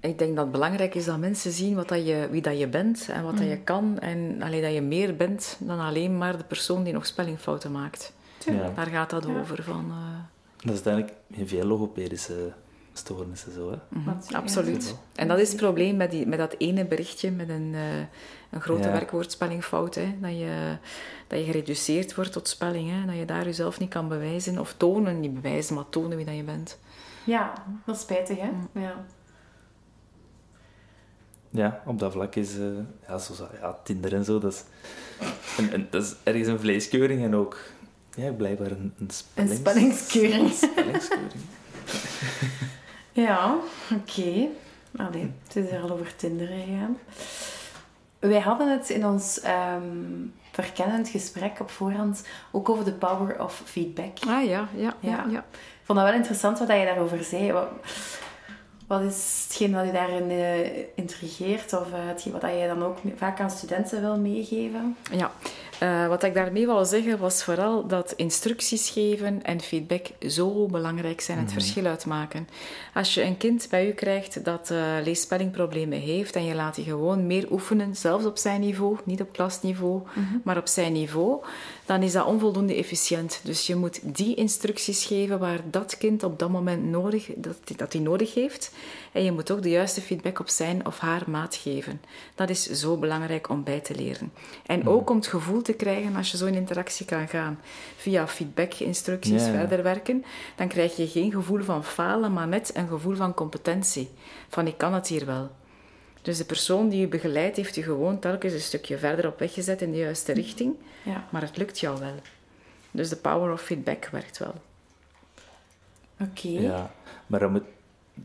S3: Ik denk dat het belangrijk is dat mensen zien wat dat je, wie dat je bent en wat dat je kan. En alleen dat je meer bent dan alleen maar de persoon die nog spellingfouten maakt.
S1: Ja.
S3: Daar gaat dat
S2: Ja.
S3: over. Van, eh,
S1: Dat is uiteindelijk in veel logopedische stoornissen zo. Hè?
S3: mhm, absoluut.
S1: ja.
S3: En dat is het probleem met, die, met dat ene berichtje met een, eh, een grote
S1: Ja.
S3: werkwoordspellingfout. Hè? Dat, je, dat je gereduceerd wordt tot spelling. Hè? Dat je daar jezelf niet kan bewijzen. Of tonen, niet bewijzen, maar tonen wie dat je bent.
S2: Ja, dat is spijtig, hè?
S1: Mm.
S2: Ja.
S1: Ja, op dat vlak is... eh, ja, zoals, ja, Tinder en zo, dat is, en, en, dat is ergens een vleeskeuring en ook... Ja, blijkbaar een, een
S2: Een
S1: spellings...
S2: spellingskeuring.
S1: spellingskeuring.
S2: Ja, oké. Allee, het is er al over Tinder gegaan. Wij hadden het in ons ehm, verkennend gesprek op voorhand ook over de power of feedback.
S3: Ah ja, ja, ja.
S2: Ja. Ik vond dat wel interessant wat je daarover zei. Wat, wat is hetgeen wat je daarin eh, intrigeert? Of eh, hetgeen wat je dan ook vaak aan studenten wil meegeven?
S3: Ja, eh, wat ik daarmee wil zeggen was vooral dat instructies geven en feedback zo belangrijk zijn en het verschil uitmaken. Als je een kind bij u krijgt dat leesspellingproblemen heeft en je laat die gewoon meer oefenen, zelfs op zijn niveau, niet op klasniveau, maar op zijn niveau, dan is dat onvoldoende efficiënt. Dus je moet die instructies geven waar dat kind op dat moment nodig, dat, dat hij nodig heeft. En je moet ook de juiste feedback op zijn of haar maat geven. Dat is zo belangrijk om bij te leren. En
S1: Mhm.
S3: ook om het gevoel te krijgen, als je zo in interactie kan gaan, via feedback-instructies
S1: ja.
S3: verder werken, dan krijg je geen gevoel van falen, maar net een gevoel van competentie. Van ik kan het hier wel. Dus de persoon die je begeleidt, heeft je gewoon telkens een stukje verder op weg gezet in de juiste richting.
S2: Ja.
S3: Maar het lukt jou wel. Dus de power of feedback werkt wel.
S2: Oké.
S1: Ja, maar dat moet,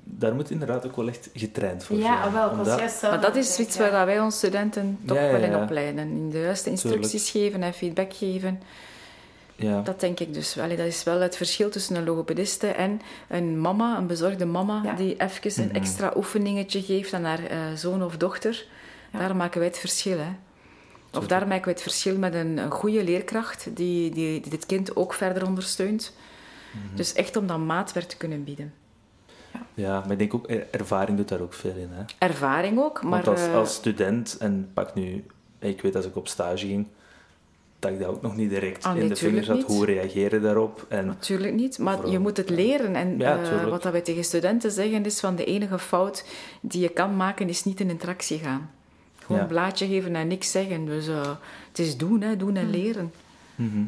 S1: daar moet inderdaad ook wel echt getraind voor zijn.
S2: Ja, wel.
S1: Omdat-
S2: juist
S3: Maar dat is iets waar wij onze studenten toch
S1: Ja, ja,
S3: wel in
S1: ja.
S3: opleiden. In de juiste instructies geven en feedback geven.
S1: Ja.
S3: Dat denk ik dus wel. Dat is wel het verschil tussen een logopediste en een mama, een bezorgde mama,
S2: Ja.
S3: die even een
S1: Mhm.
S3: extra oefeningetje geeft aan haar eh, zoon of dochter.
S2: Ja.
S3: Daar maken wij het verschil. Hè. Of
S1: Zo.
S3: daar maken wij het verschil met een, een goede leerkracht die, die, die dit kind ook verder ondersteunt.
S1: Mhm.
S3: Dus echt om dat maatwerk te kunnen bieden.
S1: ja, maar ik denk ook, er- ervaring doet daar ook veel in. Hè?
S3: Ervaring ook, maar...
S1: Want als,
S3: eh,
S1: als student, en pak nu, ik weet als ik op stage ging, dat ik dat ook nog niet direct
S3: Ah, nee,
S1: in de vingers had.
S3: niet.
S1: Hoe reageren daarop? En
S3: Natuurlijk niet, maar
S1: Vooral-
S3: je moet het leren. En
S1: Ja,
S3: eh, wat dat wij tegen studenten zeggen is van de enige fout die je kan maken is niet in interactie gaan. Gewoon
S1: Ja.
S3: een blaadje geven en niks zeggen. Dus eh, het is doen, hè, doen en leren.
S1: Mhm.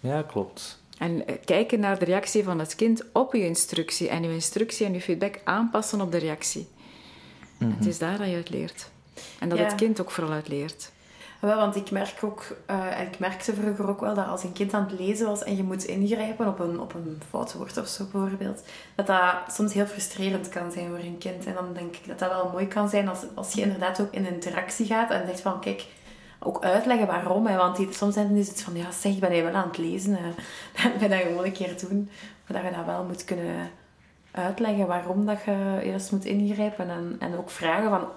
S1: ja, klopt.
S3: En eh, kijken naar de reactie van het kind op je instructie. En je instructie en je feedback aanpassen op de reactie.
S1: Mhm.
S3: Het is daar dat je het leert. En dat
S2: Ja.
S3: het kind ook vooral uit leert.
S2: Wel, want ik merk ook, en ik merkte vroeger ook wel dat als een kind aan het lezen was en je moet ingrijpen op een, op een fout woord of zo bijvoorbeeld, dat dat soms heel frustrerend kan zijn voor een kind. En dan denk ik dat dat wel mooi kan zijn als, als je inderdaad ook in interactie gaat en zegt van kijk, ook uitleggen waarom. Hè, want die, soms is het van ja, zeg, ben je wel aan het lezen? eh, ben dat gewoon een keer doen. Maar dat je dat wel moet kunnen uitleggen waarom dat je juist moet ingrijpen en, en ook vragen van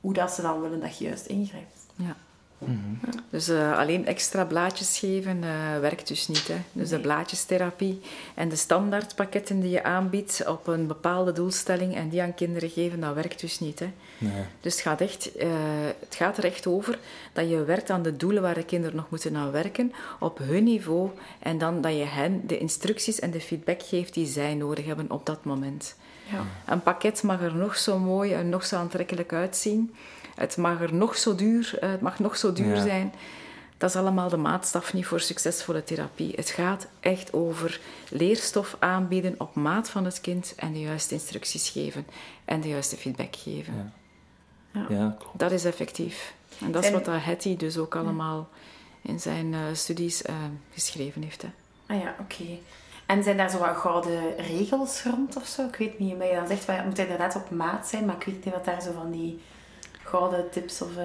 S2: hoe dat ze dan willen dat je juist ingrijpt.
S3: Ja.
S1: Mhm.
S3: Dus eh, alleen extra blaadjes geven eh, werkt dus niet. Hè? Dus de blaadjestherapie en de standaardpakketten die je aanbiedt op een bepaalde doelstelling en die aan kinderen geven, dat werkt dus niet. Hè?
S1: Nee.
S3: Dus het gaat, echt, eh, het gaat er echt over dat je werkt aan de doelen waar de kinderen nog moeten aan werken, op hun niveau. En dan dat je hen de instructies en de feedback geeft die zij nodig hebben op dat moment.
S2: Ja.
S3: Een pakket mag er nog zo mooi en nog zo aantrekkelijk uitzien. Het mag er nog zo duur, eh, het mag nog zo duur
S1: Ja.
S3: zijn. Dat is allemaal de maatstaf niet voor succesvolle therapie. Het gaat echt over leerstof aanbieden op maat van het kind en de juiste instructies geven en de juiste feedback geven.
S1: Ja.
S2: Ja.
S1: Ja, klopt.
S3: Dat is effectief. En dat is
S2: En-
S3: wat dat Hetty dus ook allemaal in zijn eh, studies eh, geschreven heeft. Hè.
S2: Ah ja, oké. En zijn daar zo wat gouden regels rond of zo? Ik weet niet, maar je dan zegt van het moet inderdaad op maat zijn, maar ik weet niet wat daar zo van die gouden tips of... eh,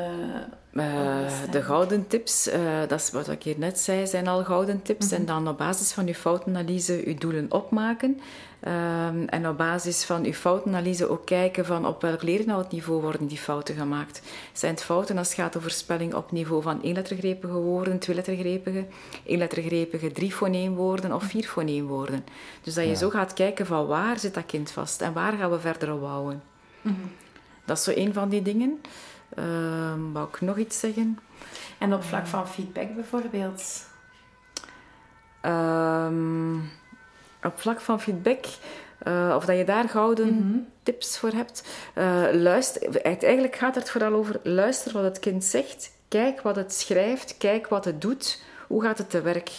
S3: Eh,
S2: zijn?
S3: de gouden tips, eh, dat is wat ik hier net zei, zijn al gouden tips. En dan op basis van uw foutanalyse uw doelen opmaken. Ehm, en op basis van uw foutanalyse ook kijken van op welk leerinhoudniveau worden die fouten gemaakt. Zijn het fouten als het gaat over spelling op niveau van één-lettergrepige woorden, twee-lettergrepige, één-lettergrepige, drie foneemwoorden of vier foneemwoorden. Dus dat je
S1: Ja.
S3: zo gaat kijken van waar zit dat kind vast en waar gaan we verder op bouwen. Dat is zo een van die dingen. Ehm wou ik nog iets zeggen?
S2: En op vlak van feedback bijvoorbeeld.
S3: Ehm, op vlak van feedback, eh, of dat je daar gouden tips voor hebt. Eh, luister, eigenlijk gaat het vooral over luister wat het kind zegt, kijk wat het schrijft, kijk wat het doet, hoe gaat het te werk.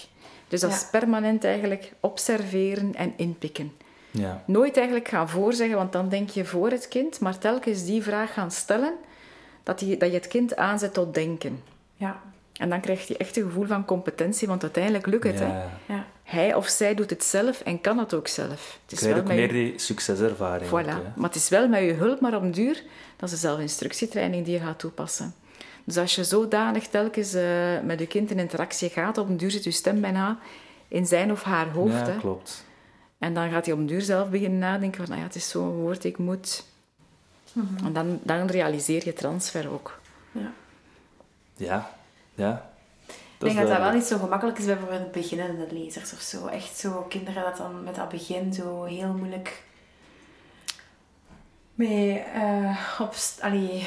S3: Dus dat
S2: Ja.
S3: is permanent eigenlijk observeren en inpikken.
S1: Ja.
S3: Nooit eigenlijk gaan voorzeggen, want dan denk je voor het kind, maar telkens die vraag gaan stellen, dat, die, dat je het kind aanzet tot denken.
S2: Ja.
S3: En dan krijgt hij echt een gevoel van competentie, want uiteindelijk lukt het. Hè?
S1: Ja.
S2: Ja.
S3: Hij of zij doet het zelf en kan het ook zelf. Het is
S1: Krijg
S3: wel
S1: ook
S3: met
S1: meer
S3: je-
S1: die succeservaring.
S3: Voilà. Maar het is wel met je hulp, maar op duur, dat is de zelfinstructietraining die je gaat toepassen. Dus als je zodanig telkens eh, met je kind in interactie gaat, op een duur zit je stem bijna in zijn of haar hoofd.
S1: Ja,
S3: hè.
S1: klopt.
S3: En dan gaat hij op een duur zelf beginnen nadenken van, nou ja, het is zo'n woord, ik moet...
S1: Mhm.
S3: En dan, dan realiseer je transfer ook.
S2: ja.
S1: Ja, ja.
S2: Ik denk dat dat wel niet zo gemakkelijk is bij bijvoorbeeld beginnende lezers of zo. Echt zo kinderen dat dan met dat begin zo heel moeilijk mee eh, op, st- allee,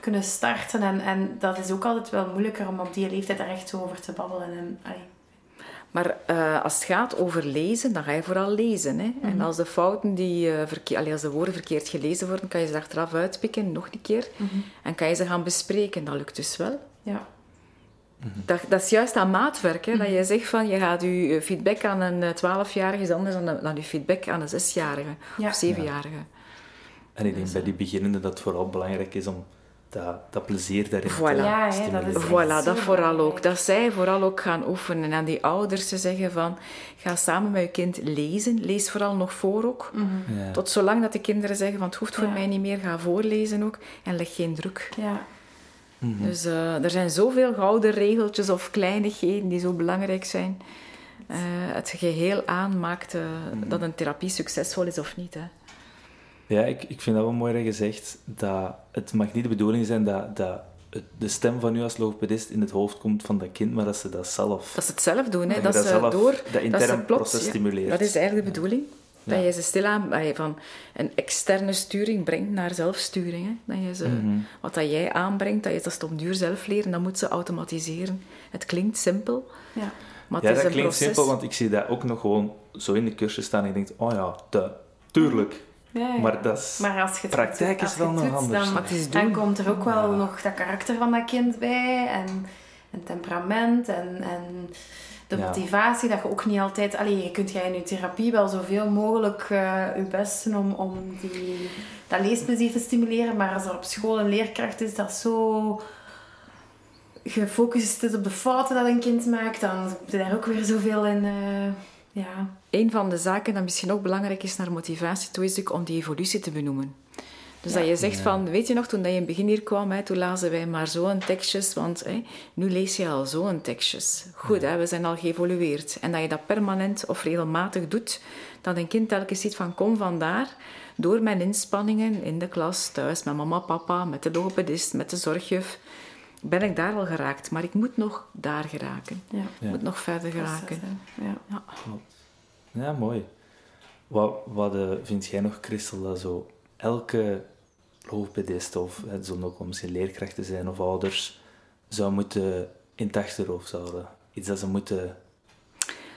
S2: kunnen starten. En, en dat is ook altijd wel moeilijker om op die leeftijd daar echt zo over te babbelen. En, allee,
S3: Maar uh, als het gaat over lezen, dan ga je vooral lezen. Hè? En
S2: Mhm.
S3: als de fouten, die, uh, allee, als de woorden verkeerd gelezen worden, kan je ze achteraf uitpikken, nog een keer.
S2: Mhm.
S3: En kan je ze gaan bespreken. Dat lukt dus wel.
S2: Ja.
S3: Dat, dat is juist aan maatwerk. Hè? Dat
S2: Mhm.
S3: je zegt van, je gaat je feedback aan een 12-jarige is anders dan, dan je feedback aan een 6-jarige
S2: Ja.
S3: of 7-jarige.
S1: En ik denk bij die beginnende dat het vooral belangrijk is om dat, dat plezier daarin
S3: Voilà.
S2: Ja, hè, dat is
S3: Voilà, dat vooral ook. Dat zij vooral ook gaan oefenen. En aan die ouders te zeggen van, ga samen met je kind lezen. Lees vooral nog voor ook.
S1: Ja.
S3: Tot zolang dat de kinderen zeggen van, het hoeft voor
S2: Ja.
S3: mij niet meer, ga voorlezen ook. En leg geen druk.
S2: Ja.
S1: Mhm.
S3: Dus eh, er zijn zoveel gouden regeltjes of kleinigheden die zo belangrijk zijn. Eh, het geheel aanmaakt eh, dat een therapie succesvol is of niet. Hè.
S1: Ja, ik, ik vind dat wel mooi dat je zegt dat het mag niet de bedoeling zijn dat, dat de stem van u als logopedist in het hoofd komt van dat kind, maar dat ze dat zelf...
S3: Dat ze het zelf doen. Hè. Dat,
S1: dat
S3: ze
S1: zelf,
S3: door...
S1: dat
S3: dat
S1: intern
S3: ze plots,
S1: proces
S3: ja,
S1: stimuleert.
S3: Dat is eigenlijk de bedoeling. Dat
S1: Ja.
S3: je ze stilaan dat je van een externe sturing brengt naar zelfsturing. Hè. Dat je ze,
S1: Mhm.
S3: Wat dat jij aanbrengt, dat je dat op duur zelf leren, dat moet ze automatiseren. Het klinkt simpel,
S2: Ja.
S3: maar
S1: Ja,
S3: het is
S1: dat
S3: een
S1: klinkt
S3: proces.
S1: simpel, want ik zie dat ook nog gewoon zo in de cursus staan en ik denk, oh ja, de, tuurlijk.
S2: Ja, ja.
S1: Maar dat is...
S2: Maar als je het
S1: praktijk
S2: doet-
S1: is
S2: als
S1: wel nog
S2: doet,
S1: anders.
S2: Dan,
S3: Maar het is
S2: dan komt er ook wel
S1: Ja.
S2: nog dat karakter van dat kind bij. En, en temperament en, en de
S1: Ja.
S2: motivatie. Dat je ook niet altijd... Allee, je kunt jij in je therapie wel zoveel mogelijk eh, je best doen om, om die, dat leesplezier te stimuleren. Maar als er op school een leerkracht is dat zo gefocust is op de fouten dat een kind maakt, dan zit er daar ook weer zoveel in... eh, ja,
S3: Een van de zaken dat misschien ook belangrijk is naar motivatie toe, is natuurlijk om die evolutie te benoemen. Dus dat je zegt van, weet je nog, toen dat je in het begin hier kwam, hè, toen lazen wij maar zo'n tekstjes, want hè, nu lees je al zo'n tekstjes. Goed, hè, we zijn al geëvolueerd. En dat je dat permanent of regelmatig doet, dat een kind telkens ziet van, kom vandaar, door mijn inspanningen in de klas, thuis, met mama, papa, met de logopedist, met de zorgjuf, ben ik daar al geraakt. Maar ik moet nog daar geraken.
S2: ja.
S3: Ik moet nog verder geraken.
S2: Ja.
S1: Ja, mooi. Wat, wat eh, vind jij nog, Christel, dat zo elke logopedist, of het zullen ook misschien leerkrachten zijn of ouders, zou moeten in het achterhoofd houden? Iets dat ze moeten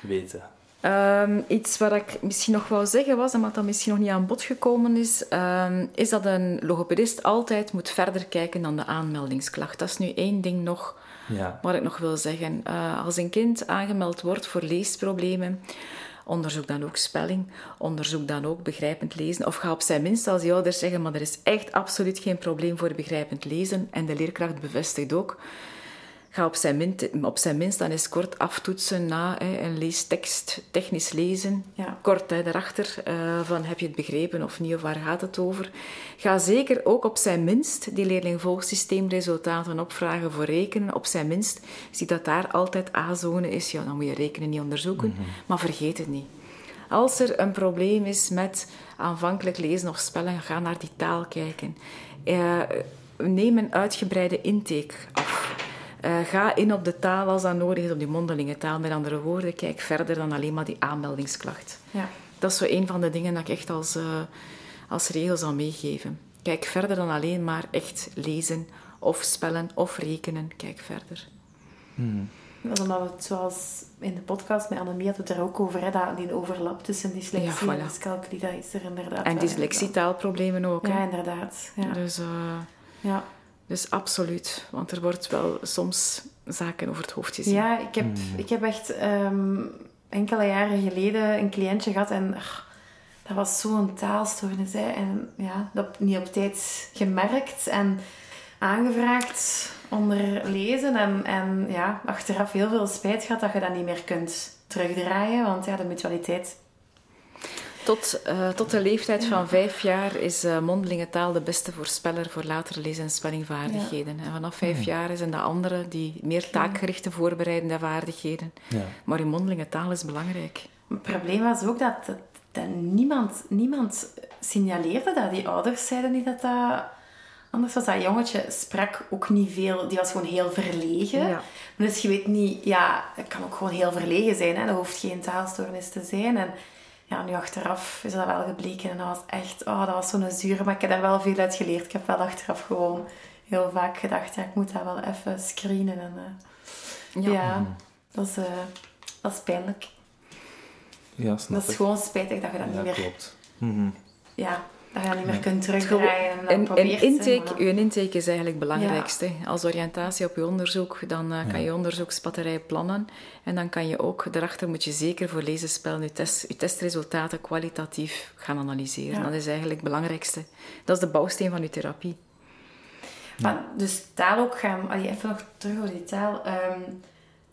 S1: weten.
S3: Ehm, iets wat ik misschien nog wou zeggen was, en wat dan misschien nog niet aan bod gekomen is, ehm, is dat een logopedist altijd moet verder kijken dan de aanmeldingsklacht. Dat is nu één ding nog
S1: Ja.
S3: wat ik nog wil zeggen. Eh, als een kind aangemeld wordt voor leesproblemen, onderzoek dan ook spelling, onderzoek dan ook begrijpend lezen. Of ga op zijn minst als die ouders zeggen, maar er is echt absoluut geen probleem voor begrijpend lezen. En de leerkracht bevestigt ook. Ga op zijn, minst, op zijn minst dan eens kort aftoetsen na hè, een leestekst, technisch lezen.
S2: Ja.
S3: Kort hè, daarachter eh, van heb je het begrepen of niet, of waar gaat het over. Ga zeker ook op zijn minst die leerlingvolgsysteemresultaten opvragen voor rekenen. Op zijn minst zie dat daar altijd A-zone is. Ja, dan moet je rekenen niet onderzoeken, maar vergeet het niet. Als er een probleem is met aanvankelijk lezen of spellen, ga naar die taal kijken. Eh, neem een uitgebreide intake af. Eh, ga in op de taal als dat nodig is, op die mondelinge taal. Met andere woorden, kijk verder dan alleen maar die aanmeldingsklacht.
S2: Ja.
S3: Dat is zo een van de dingen dat ik echt als, eh, als regel zal meegeven. Kijk verder dan alleen maar echt lezen of spellen of rekenen. Kijk verder.
S2: Dat is omdat we het zoals in de podcast met Annemie hadden we het er ook over, hè, dat die overlap tussen dyslexie
S3: Ja,
S2: en dyscalculie, dat is er inderdaad.
S3: En dyslexie, taalproblemen ook.
S2: Ja,
S3: hè.
S2: inderdaad. Ja.
S3: Dus, eh,
S2: Ja.
S3: Dus absoluut. Want er wordt wel soms zaken over het hoofd gezien.
S2: ja, ik heb, ik heb echt ehm, enkele jaren geleden een cliëntje gehad en ach, dat was zo'n taalstoornis. Hè. En ja, dat niet op tijd gemerkt en aangevraagd onder lezen. En, en ja, achteraf heel veel spijt gehad dat je dat niet meer kunt terugdraaien. Want ja, de mutualiteit
S3: Tot, eh, tot de leeftijd van vijf jaar is eh, mondelinge taal de beste voorspeller voor latere lees- en spellingvaardigheden. En vanaf vijf jaar zijn de andere die meer taakgerichte voorbereidende vaardigheden.
S1: Ja.
S3: Maar die mondelinge taal is belangrijk.
S2: Het probleem was ook dat, dat, dat niemand, niemand signaleerde dat. Die ouders zeiden niet dat dat... Anders was dat jongetje sprak ook niet veel. Die was gewoon heel verlegen.
S3: Ja.
S2: Dus je weet niet... Ja, het kan ook gewoon heel verlegen zijn. Hè? Dat hoeft geen taalstoornis te zijn. En ja, nu achteraf is dat wel gebleken. En dat was echt... Oh, dat was zo'n zure. Maar ik heb daar wel veel uit geleerd. Ik heb wel achteraf gewoon heel vaak gedacht... Ja, ik moet dat wel even screenen. En, eh, ja.
S3: Ja.
S2: dat is... eh, Dat is pijnlijk.
S1: Ja, snap
S2: Dat is
S1: ik.
S2: gewoon spijtig dat je dat
S1: Ja,
S2: niet meer...
S1: klopt. Mhm.
S2: Ja, dat je niet meer kunt terugdraaien. En, dan
S3: intake,
S2: maar-
S3: uw intake is eigenlijk het belangrijkste. Als oriëntatie op je onderzoek, dan eh, kan je onderzoeksbatterij plannen. En dan kan je ook, daarachter moet je zeker voor lezenspel je, test, je testresultaten kwalitatief gaan analyseren.
S2: Ja.
S3: Dat is eigenlijk het belangrijkste. Dat is de bouwsteen van je therapie.
S2: Maar dus taal ook gaan... Allee, even nog terug over die taal. Ehm,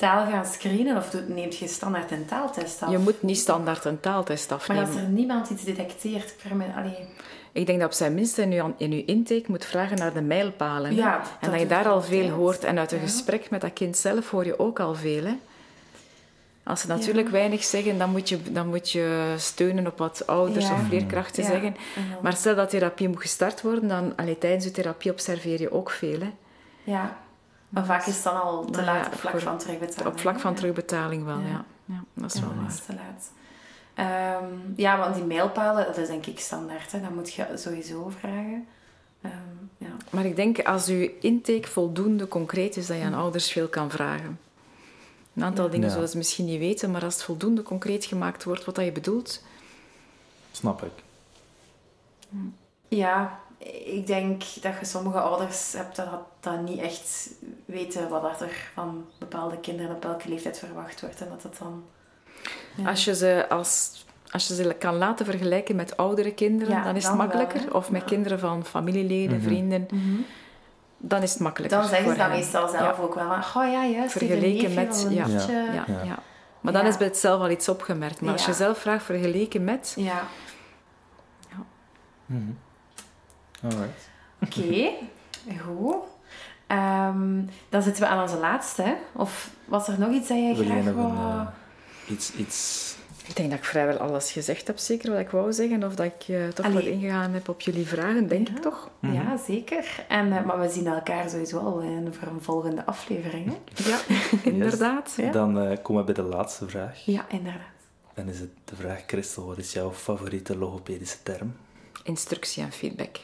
S2: taal gaan screenen of neemt je standaard een taaltest af?
S3: Je moet niet standaard een taaltest
S2: Maar
S3: afnemen.
S2: als er niemand iets detecteert, permanent... Allee,
S3: Ik denk dat op zijn minst in uw, in uw intake moet vragen naar de mijlpalen. en
S2: dat
S3: je daar al veel hoort. En uit een
S2: Ja.
S3: gesprek met dat kind zelf hoor je ook al veel. Hè. Als ze natuurlijk
S2: Ja.
S3: weinig zeggen, dan moet, je, dan moet je steunen op wat ouders
S2: Ja.
S3: of leerkrachten
S2: Ja.
S3: zeggen. Maar stel dat therapie moet gestart worden, dan allee, tijdens je therapie observeer je ook veel. Hè.
S2: Ja. Maar vaak is het dan al te
S3: Nou
S2: laat
S3: ja,
S2: op vlak
S3: voor-
S2: van terugbetaling.
S3: Op vlak van terugbetaling wel,
S2: Ja.
S3: ja. ja. dat is
S2: Ja,
S3: wel
S2: dat
S3: waar.
S2: is te laat. Ehm, ja, want die mijlpalen, dat is denk ik standaard. Hè. Dat moet je sowieso vragen. Ehm, ja.
S3: Maar ik denk als uw intake voldoende concreet is, dat je aan
S2: Mm.
S3: ouders veel kan vragen. Een aantal dingen
S1: Ja.
S3: zullen ze misschien niet weten, maar als het voldoende concreet gemaakt wordt wat dat je bedoelt,
S1: Snap ik.
S2: ja, ik denk dat je sommige ouders hebt dat, dat niet echt weten wat er van bepaalde kinderen op welke leeftijd verwacht wordt. En dat het dan... Ja.
S3: Als je ze als als je ze kan laten vergelijken met oudere kinderen,
S2: Ja,
S3: dan is het
S2: dan
S3: makkelijker. of met
S2: Ja.
S3: kinderen van familieleden,
S1: Mhm.
S3: vrienden,
S2: Mhm.
S3: dan is het makkelijker.
S2: Dan zeggen ze dat meestal zelf ook wel. Maar, oh ja, juist. die
S3: Vergeleken met- ja. Ja, ja.
S1: Ja.
S3: Maar dan
S2: Ja.
S3: is bij het zelf al iets opgemerkt. Maar als je zelf vraagt vergeleken met...
S2: Ja.
S1: Mhm. Alright.
S2: Oké, goed. Ehm, dan zitten we aan onze laatste. hè? Of was er nog iets dat jij
S1: Wil
S2: graag
S1: een,
S2: wou...
S1: eh, iets, iets...
S3: Ik denk dat ik vrijwel alles gezegd heb, zeker wat ik wou zeggen. Of dat ik eh, toch
S2: Allee.
S3: wat ingegaan heb op jullie vragen, denk
S2: Ja.
S3: ik toch?
S1: Mhm.
S2: Ja, zeker. En, eh, maar we zien elkaar sowieso al in, voor een volgende aflevering. Hè?
S3: Ja, inderdaad.
S2: Ja.
S1: Dan eh, komen we bij de laatste vraag.
S2: Ja, inderdaad.
S1: Dan is het de vraag, Christel, wat is jouw favoriete logopedische term?
S3: Instructie en feedback.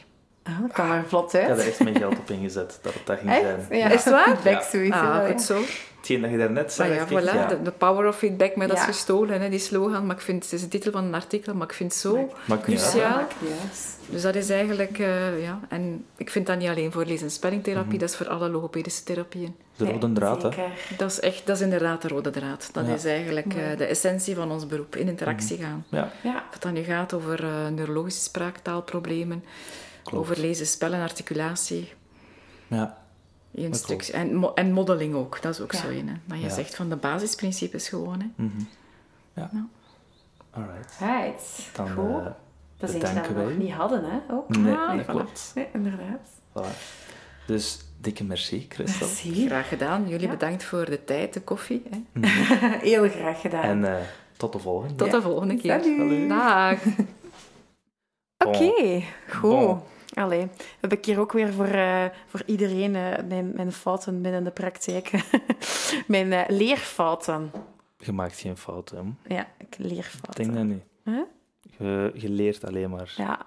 S2: Ah, dat kwam er vlot
S1: Ik
S2: uit.
S1: had er echt mijn geld op ingezet, dat het dat ging
S2: Echt?
S1: zijn.
S2: Ja.
S3: Is het waar?
S2: Feedback
S1: Ja.
S2: sowieso.
S3: Ah, goed zo.
S1: Hetgeen dat je daarnet zei,
S3: Maar ja,
S1: ik,
S3: voilà,
S1: ja.
S3: De, de power of feedback, maar dat is gestolen, hè, die slogan. Maar ik vind, het is de titel van een artikel, maar ik vind het zo
S1: Maakt
S3: cruciaal. Dus dat is eigenlijk, eh, ja. En ik vind dat niet alleen voor lees- en spellingtherapie,
S1: Mhm.
S3: dat is voor alle logopedische therapieën.
S1: De rode draad, hè?
S2: Zeker.
S3: Dat is echt, dat is inderdaad de rode draad. Dat
S1: Ja.
S3: is eigenlijk eh, de essentie van ons beroep, in interactie gaan.
S1: Ja,
S2: Ja.
S3: Of het dan nu gaat over eh, neurologische spraaktaalproblemen,
S1: klopt.
S3: over lezen, spellen, articulatie,
S1: Ja,
S3: instructie en, mo- en modeling ook. Dat is ook
S2: Ja.
S3: zo. Hè. Dat je
S1: Ja.
S3: zegt van de basisprincipes gewoon. Hè.
S1: mhm. ja.
S3: Ja.
S1: Alright.
S2: Right.
S1: Dan
S2: Goed.
S1: eh,
S2: dat is eentje dat we nog niet hadden, hè? Ook.
S1: nee,
S3: Ah, voilà.
S1: klopt.
S2: Nee, inderdaad.
S1: Voilà. Dus dikke merci, Christel.
S2: Merci.
S3: Graag gedaan. Jullie
S2: Ja.
S3: bedankt voor de tijd, de koffie. Hè.
S2: Heel graag gedaan.
S1: En eh, tot de volgende.
S3: Tot de volgende keer.
S2: Salut.
S3: Dag.
S2: Oké, goed.
S1: Bon.
S2: Allee, heb ik hier ook weer voor, eh, voor iedereen eh, mijn, mijn fouten binnen de praktijk. mijn eh, leerfouten.
S1: Je maakt geen fouten, hè?
S2: Ja, ik
S1: Ik
S2: leerfouten.
S1: denk dat niet.
S2: Huh?
S1: Je, je leert alleen maar.
S2: Ja.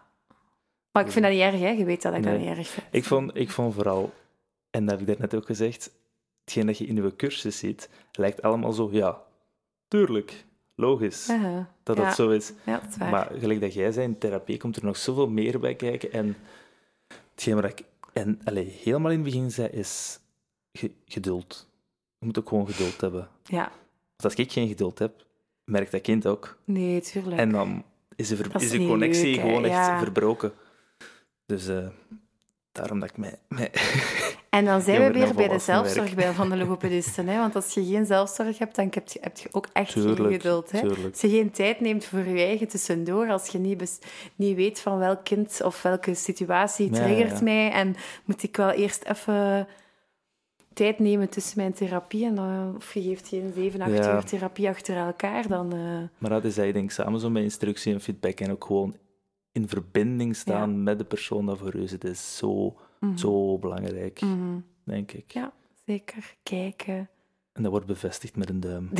S2: Maar ik vind dat niet erg, hè. Je weet dat ik dat niet erg vind.
S1: Ik vond, ik vond vooral, en dat heb ik net ook gezegd, hetgeen dat je in je cursus ziet, lijkt allemaal zo, ja, tuurlijk, logisch
S2: Ja,
S1: dat
S2: ja.
S1: dat zo is.
S2: ja, dat is.
S1: Maar gelijk dat jij zei, in therapie komt er nog zoveel meer bij kijken. En hetgeen wat ik en, allee, helemaal in het begin zei, is ge- geduld. Je moet ook gewoon geduld hebben.
S2: Ja,
S1: Want als ik geen geduld heb, merkt dat kind ook.
S2: nee, tuurlijk.
S1: En dan is de,
S2: is
S1: is de connectie
S2: leuk,
S1: gewoon echt
S2: Ja.
S1: verbroken. Dus eh, daarom dat ik mij... mij
S2: En dan zijn we weer bij de zelfzorg bij van de logopedisten. Hè? Want als je geen zelfzorg hebt, dan heb je, heb je ook echt geen geduld. Hè?
S1: tuurlijk.
S2: Als je geen tijd neemt voor je eigen tussendoor, als je niet, niet weet van welk kind of welke situatie
S1: ja,
S2: triggert
S1: ja.
S2: mij, en moet ik wel eerst even tijd nemen tussen mijn therapie, en dan, of je geeft geen 7, 8
S1: Ja.
S2: uur therapie achter elkaar, dan... eh,
S1: Maar dat is je denk ik samen zo met instructie en feedback en ook gewoon in verbinding staan met de persoon dat voor u zit, is zo,
S2: mhm.
S1: zo belangrijk,
S2: Mhm.
S1: denk ik.
S2: Ja, zeker. Kijken.
S1: En dat wordt bevestigd met een duim.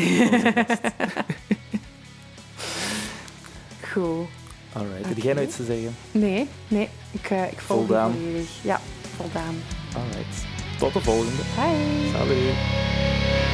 S2: Goed.
S1: Alright. Heb jij nog iets te zeggen?
S2: Nee, nee. Ik, eh, ik volg
S1: Voldaan.
S2: volledig. Ja, voldaan.
S1: Alright. Tot de volgende.
S2: Bye.
S1: Salut.